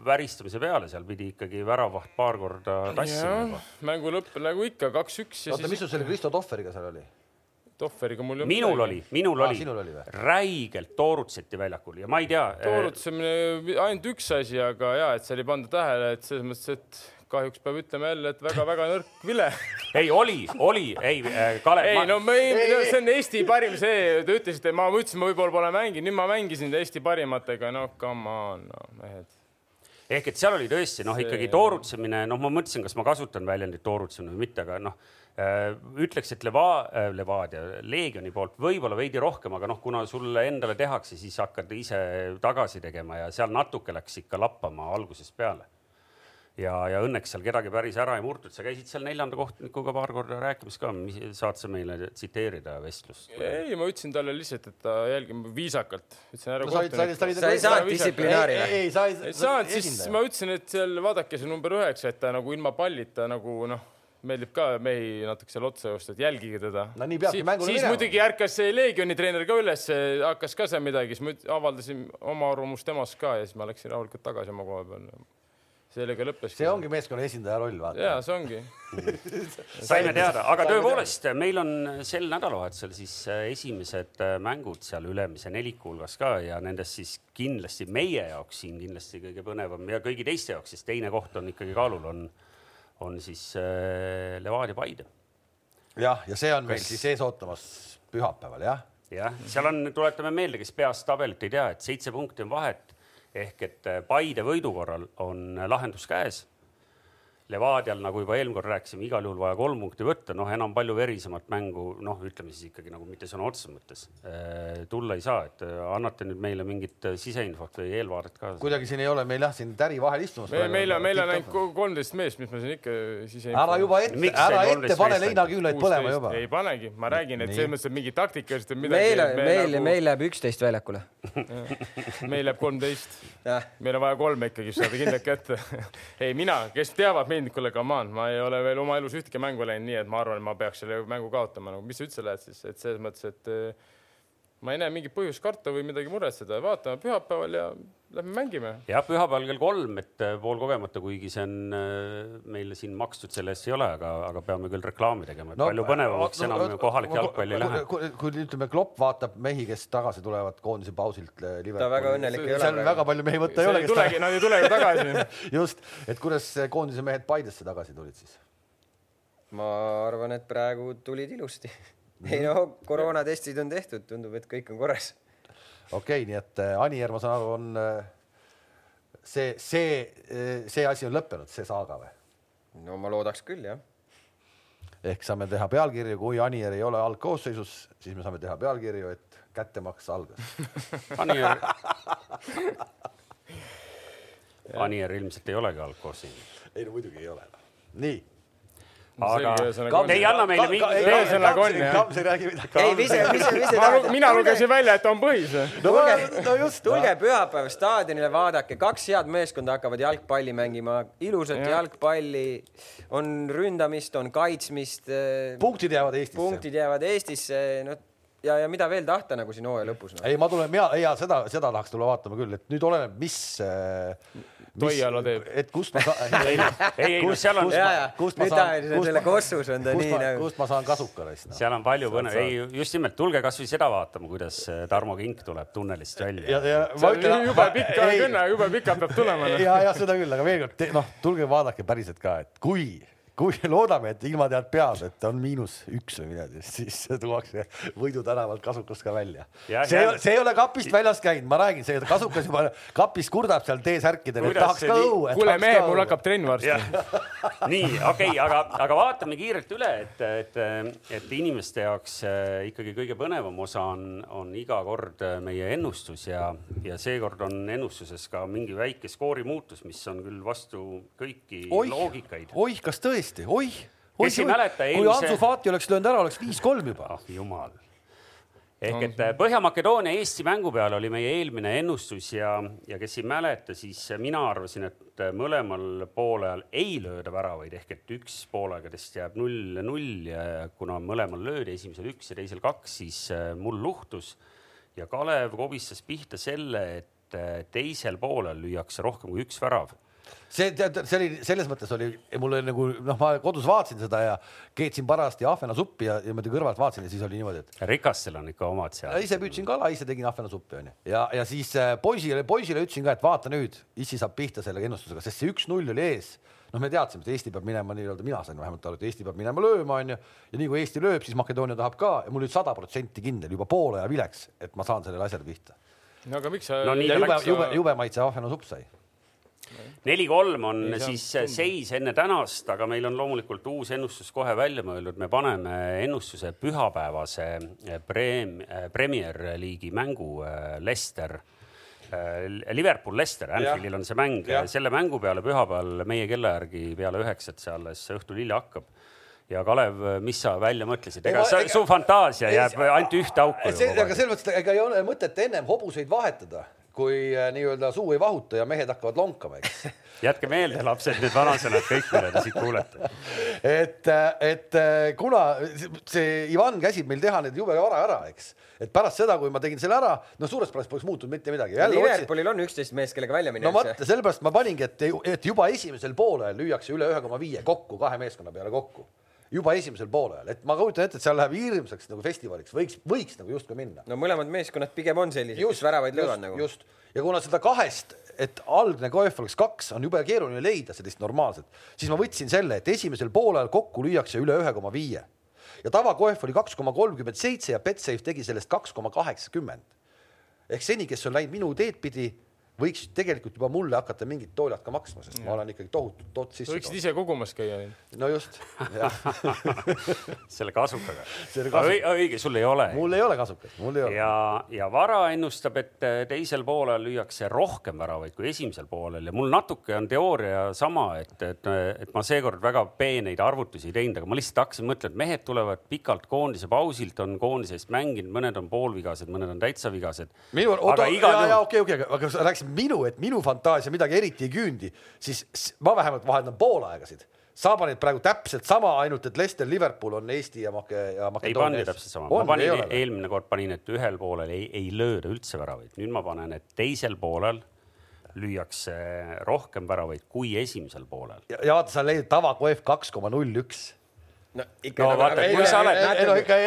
väristamise peale, seal pidi ikkagi väravaht paar korda tassima. mängu lõpp nagu ikka kaks-üks. oota, mis sul selle Kristo Tohveriga seal oli? Tohveriga mul ei olnud. minul oli, minul oli, oli, räigelt toorutseti väljakul ja ma ei tea. Äh, toorutsemine ainult üks asi, aga ja, et seal ei panda tähele, et selles mõttes, et kahjuks peab ütlema jälle, et väga-väga nõrk vile ei, oli, oli, ei äh,, Kalev. ei ma... no ma ei, no, see on Eesti parim, see, te ütlesite, ma ütlesin, ma võib-olla pole mänginud, nüüd ma mängisin Eesti parimatega, no come on, no mehed ehk et seal oli tõesti noh, ikkagi toorutsemine, noh, ma mõtlesin, kas ma kasutan väljendit toorutsemine või mitte, aga noh ütleks, et Leva-, äh, Levadia, Leegioni poolt võib-olla veidi rohkem, aga noh, kuna sulle endale tehakse, siis hakkad ise tagasi tegema ja seal natuke läks ikka lappama algusest peale. ja, ja õnneks seal kedagi päris ära ei murtud, sa käisid seal neljanda kohtunikuga paar korda rääkimas ka, saad sa meile tsiteerida vestlust? ei, ma ütlesin talle lihtsalt, et ta jälgib viisakalt, ütlesin ära no, sa ei saanud distsiplinaari või? ei, sa ei, ei saanud, siis ma ütlesin, et seal vaadake see number üheksa, et ta nagu ilma pallita nagu noh meeldib ka mehi natuke seal otsa joosta, et jälgige teda. no nii peabki mängule minema. siis muidugi ärkas see Leegioni treener ka üles, hakkas ka seal midagi, siis ma avaldasin oma arvamust temast ka ja siis ma läksin rahulikult tagasi oma koha peale. sellega lõppes. see ongi meeskonna esindaja roll, vaata. ja see ongi saime teada, aga tõepoolest, meil on sel nädalavahetusel siis äh, esimesed äh, mängud seal ülemise neliku hulgas ka ja nendest siis kindlasti meie jaoks siin kindlasti kõige põnevam ja kõigi teiste jaoks, siis teine koht on ikkagi kaalul, on on siis äh, Levadia Paide. jah, ja see on Kes... meil siis ees ootamas pühapäeval, jah? jah, seal on, tuletame meelde, kes peast tabelit ei tea, et seitse punkti on vahet ehk et äh, Paide võidu korral on lahendus käes Levadial, nagu juba eelmine kord rääkisime, igal juhul vaja kolm punkti võtta, noh, enam palju verisemat mängu, noh, ütleme siis ikkagi nagu mitte sõna otseses mõttes äh, tulla ei saa, et äh, annate nüüd meile mingit äh, siseinfot või eelvaadet ka. kuidagi siin ei ole meil jah, siin täri vahel istumas. meil, meil on, meil on ainult kolmteist meest, mis me siin ikka siseinfot. ära juba ette, ära ette pane leinaküünlaid põlema juba. ei panegi, ma räägin, et selles mõttes, et mingi taktikaliselt midagi. meil, meil, nagu... meil läheb üksteist väljakule meil läheb kolmteist. meil on vaja kolme ikkagi saada kindlalt kätte ei, mina, kes teavad mind mind, kuule, come on, ma ei ole veel oma elus ühtegi mängu läinud nii, et ma arvan, et ma peaks selle mängu kaotama, nagu mis sa üldse lähed siis, et selles mõttes, et ma ei näe mingit põhjust karta või midagi muretseda, vaatame pühapäeval ja lähme mängime. jah, pühapäeval kell kolm, et äh, poolkogemata, kuigi see on äh, meile siin makstud, selle eest ei ole, aga, aga peame küll reklaami tegema, et no, palju põnevamaks no, enam no, kohalik jalgpall ei lähe. kui ütleme, Klopp vaatab mehi, kes tagasi tulevad koondise pausilt. Äh, ta väga õnnelik ei ole. seal väga palju mehi võtta ei ole. tulegi, nad ei tule ju tagasi just, et kuidas koondise mehed Paidesse tagasi tulid siis? ma arvan, et praegu tulid ilusti ei no koroonatestid on tehtud, tundub, et kõik on korras. Okei okay,, nii et äh, Anier, ma saan aru, on äh, see, see, äh, see asi on lõppenud, see saaga või? no ma loodaks küll, jah. ehk saame teha pealkirju, kui Anier ei ole algkoosseisus, siis me saame teha pealkirju, et kättemaks algas. Anier Anier ilmselt ei olegi algkoosseisus. ei no muidugi ei ole. nii aga te ei anna meile mingit. ühesõnaga on jah. Kams ei räägi midagi. ei, vise, vise, vise. mina lugesin välja, et on põhis. no, tulge, no just. tulge pühapäeval staadionile, vaadake, kaks head meeskonda hakkavad jalgpalli mängima, ilusat ja. jalgpalli, on ründamist, on kaitsmist. punktid jäävad Eestisse. punktid jäävad Eestisse, noh ja, ja mida veel tahta nagu siin hooaja lõpus no.? ei, ma tulen, mina, ja seda, seda tahaks tulla vaatama küll, et nüüd oleneb, mis äh, Toiala teeb. et kust ma saan ei, ei, ei, seal on. kust ma saan, selle kossus on ta nii nagu. kust ma saan kasuka neist no.? seal on palju põnev, ei just nimelt, tulge kasvõi seda vaatama, kuidas äh, Tarmo Kink tuleb tunnelist välja. ja, ja ma ütlen. jube pikk kõne, jube pikalt peab tulema. ja, ja seda küll, aga veel kord, noh, tulge vaadake päriselt ka, et kui kui loodame, et ilma tead peas, et on miinus üks või midagi, siis tuuakse Võidu tänavalt kasukast ka välja. see, see ei ole kapist väljas käinud, ma räägin, see kasukas juba kapis kurdab seal T-särkidel, et tahaks ka õue. kuule mehed, mul hakkab trenn varsti. nii, okei okay,, aga, aga vaatame kiirelt üle, et, et, et inimeste jaoks äh, ikkagi kõige põnevam osa on, on iga kord äh, meie ennustus ja, ja seekord on ennustuses ka mingi väike skoori muutus, mis on küll vastu kõiki oih, loogikaid. oih, kas tõesti? Tõesti, oih, kes ei mäleta eelmise. kui Antsu Fati oleks löönud ära, oleks viis-kolm juba. ah jumal. ehk et Põhja-Makedoonia Eesti mängu peale oli meie eelmine ennustus ja, ja kes ei mäleta, siis mina arvasin, et mõlemal poolel ei lööda väravaid ehk et üks poolaegadest jääb null, null ja kuna mõlemal löödi, esimesel üks ja teisel kaks, siis äh, mul luhtus ja Kalev kobistas pihta selle, et äh, teisel poolel lüüakse rohkem kui üks värav see tead, see oli selles mõttes oli mul oli nagu noh, ma kodus vaatasin seda ja keetsin parajasti ahvenasuppi ja niimoodi kõrvalt vaatasin ja siis oli niimoodi, et. rikastel on ikka omad seal. ise püüdsin kala, ise tegin ahvenasuppi onju ja, ja siis äh, poisile, poisile ütlesin ka, et vaata nüüd, issi saab pihta selle ennustusega, sest see üks-null oli ees noh, me teadsime, et Eesti peab minema nii-öelda, mina sain vähemalt aru, et Eesti peab minema lööma, onju. ja nii kui Eesti lööb, siis Makedoonia tahab ka ja mul oli sada protsenti kindel juba poole aja vileks, et ma saan sellele asjale pihta. no aga miks sa no,? jube, jube, jube maitse ahvenasupp sai neli-kolm on ei, siis seis enne tänast, aga meil on loomulikult uus ennustus kohe välja mõeldud, me paneme ennustuse pühapäevase eh, preem-, eh, Premier League'i mängu eh, Leicester. Liverpool-Lester, Anfieldil on see mäng, selle mängu peale pühapäeval meie kella järgi peale üheksat, see alles õhtul hilja hakkab. Ja Kalev, mis sa välja mõtlesid, ega sa, su fantaasia jääb ainult ühte auku. aga selles mõttes, ega ei ole mõtet ennem hobuseid vahetada kui äh, nii-öelda suu ei vahuta ja mehed hakkavad lonkama, eks jätke meelde, lapsed, need vanasõnad kõik, mida te siit kuulete. et, äh, et äh, kuna see Ivan käsib meil teha need jube vara ära, eks, et pärast seda, kui ma tegin selle ära, no suures plaanis poleks muutunud mitte midagi. Liverpoolil on üksteist meest, kellega välja minna. no vot, sellepärast ma paningi, et, et juba esimesel poolel lüüakse üle ühe koma viie kokku kahe meeskonna peale kokku juba esimesel poolel, et ma kujutan ette, et seal läheb hirmsaks nagu festivaliks, võiks, võiks nagu justkui minna. no mõlemad meeskonnad pigem on sellised, kes väravaid löövad nagu. just, ja kuna seda kahest, et algne KF oleks kaks, on jube keeruline leida sellist normaalset, siis ma võtsin selle, et esimesel poolel kokku lüüakse üle ühe koma viie ja tava KF oli kaks koma kolmkümmend seitse ja Betsafe tegi sellest kaks koma kaheksakümmend. ehk seni, kes on läinud minu teed pidi võiks tegelikult juba mulle hakata mingit toolat ka maksma, sest ja. ma olen ikkagi tohutult tot sisse. võiksid ise kogumas käia. no just, jah selle kasukaga. õige, sul ei ole. mul ei ole kasukat, mul ei ole. ja, ja Vara ennustab, et äh, teisel poolel lüüakse rohkem väravaid kui esimesel poolel ja mul natuke on teooria sama, et, et, et ma seekord väga peeneid arvutusi ei teinud, aga ma lihtsalt hakkasin mõtlema, et mehed tulevad pikalt koondise pausilt, on koondise eest mänginud, mõned on poolvigased, mõned on täitsa vigased. minu, oota, ja, ja okei, okei, aga sa rääkisid minu, et minu fantaasia midagi eriti ei küündi, siis ma vähemalt vahendan poolaegasid. Sa panid praegu täpselt sama, ainult et Leicester, Liverpool on Eesti ja Make- ja Makedoonia. ei pannud täpselt sama, ma panin, eelmine kord panin, et ühel poolel ei, ei lööda üldse väravaid, nüüd ma panen, et teisel poolel lüüakse rohkem väravaid kui esimesel poolel. ja vaata, sa leidsid tava KF kaks koma null üks no ikka no, vaata, kui sa oled. ei no ikka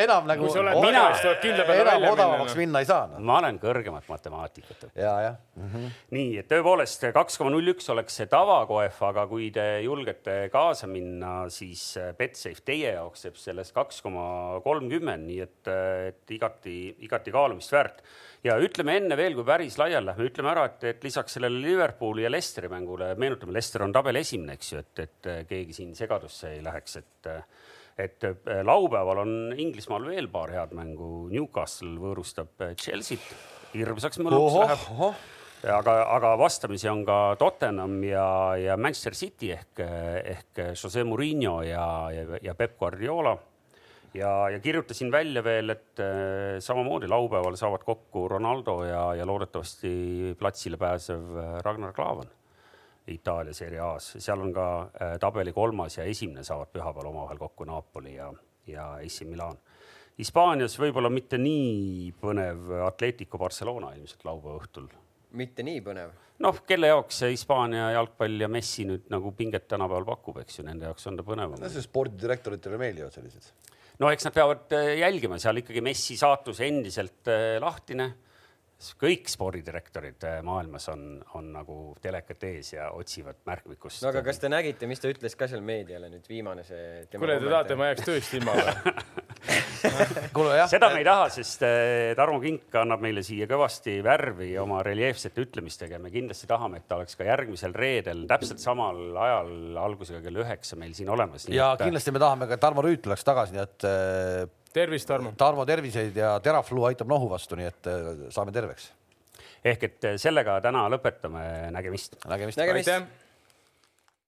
enam nagu. mina, tuleb kindla peale välja minna. odavamaks minna ei saa no.. ma olen kõrgemat matemaatikat. ja, jah mm -hmm.. nii, et tõepoolest kaks koma null üks oleks see tavakoef, aga kui te julgete kaasa minna, siis Betsafe teie jaoks teeb sellest kaks koma kolmkümmend, nii et, et igati, igati kaalumist väärt ja ütleme enne veel, kui päris laiali lähme, ütleme ära, et, et lisaks sellele Liverpooli ja Leicesteri mängule, meenutame, Leicester on tabeli esimene, eks ju, et, et keegi siin segadusse ei läheks, et et äh, laupäeval on Inglismaal veel paar head mängu. Newcastle võõrustab äh, Chelsea't, hirmsaks mõnuks läheb. aga, aga vastamisi on ka Tottenham ja, ja Manchester City ehk, ehk Jose Murillo ja, ja, ja Peep Guardiola ja, ja kirjutasin välja veel, et äh, samamoodi laupäeval saavad kokku Ronaldo ja, ja loodetavasti platsile pääsev äh, Ragnar Klavan Itaalia Serie A-s, seal on ka äh, tabeli kolmas ja esimene saavad pühapäeval omavahel kokku Napoli ja, ja AC Milan. Hispaanias võib-olla mitte nii põnev Atletico Barcelona ilmselt laupäeva õhtul. mitte nii põnev? noh, kelle jaoks see Hispaania jalgpall ja Messi nüüd nagu pinget tänapäeval pakub, eks ju, nende jaoks on ta põnevam. no see spordidirektoritele meeldivad sellised no eks nad peavad äh, jälgima, seal ikkagi Messi saatus endiselt äh, lahtine. Kõik spordidirektorid äh, maailmas on, on nagu telekat ees ja otsivad märkmikust. no aga kas te nägite, mis ta ütles ka seal meediale nüüd viimane see? kuule, te tahate, ma jääks tööst ilma või? seda me ei taha, sest Tarmo Kink annab meile siia kõvasti värvi oma reljeefsete ütlemistega ja me kindlasti tahame, et ta oleks ka järgmisel reedel täpselt samal ajal algusega kell üheksa meil siin olemas. ja et... kindlasti me tahame ka, et Tarmo Rüütel oleks tagasi, nii et. Tervist, Tarmo. Tarmo terviseid ja Teraflu aitab nohu vastu, nii et saame terveks. ehk et sellega täna lõpetame, nägemist. nägemist, nägemist..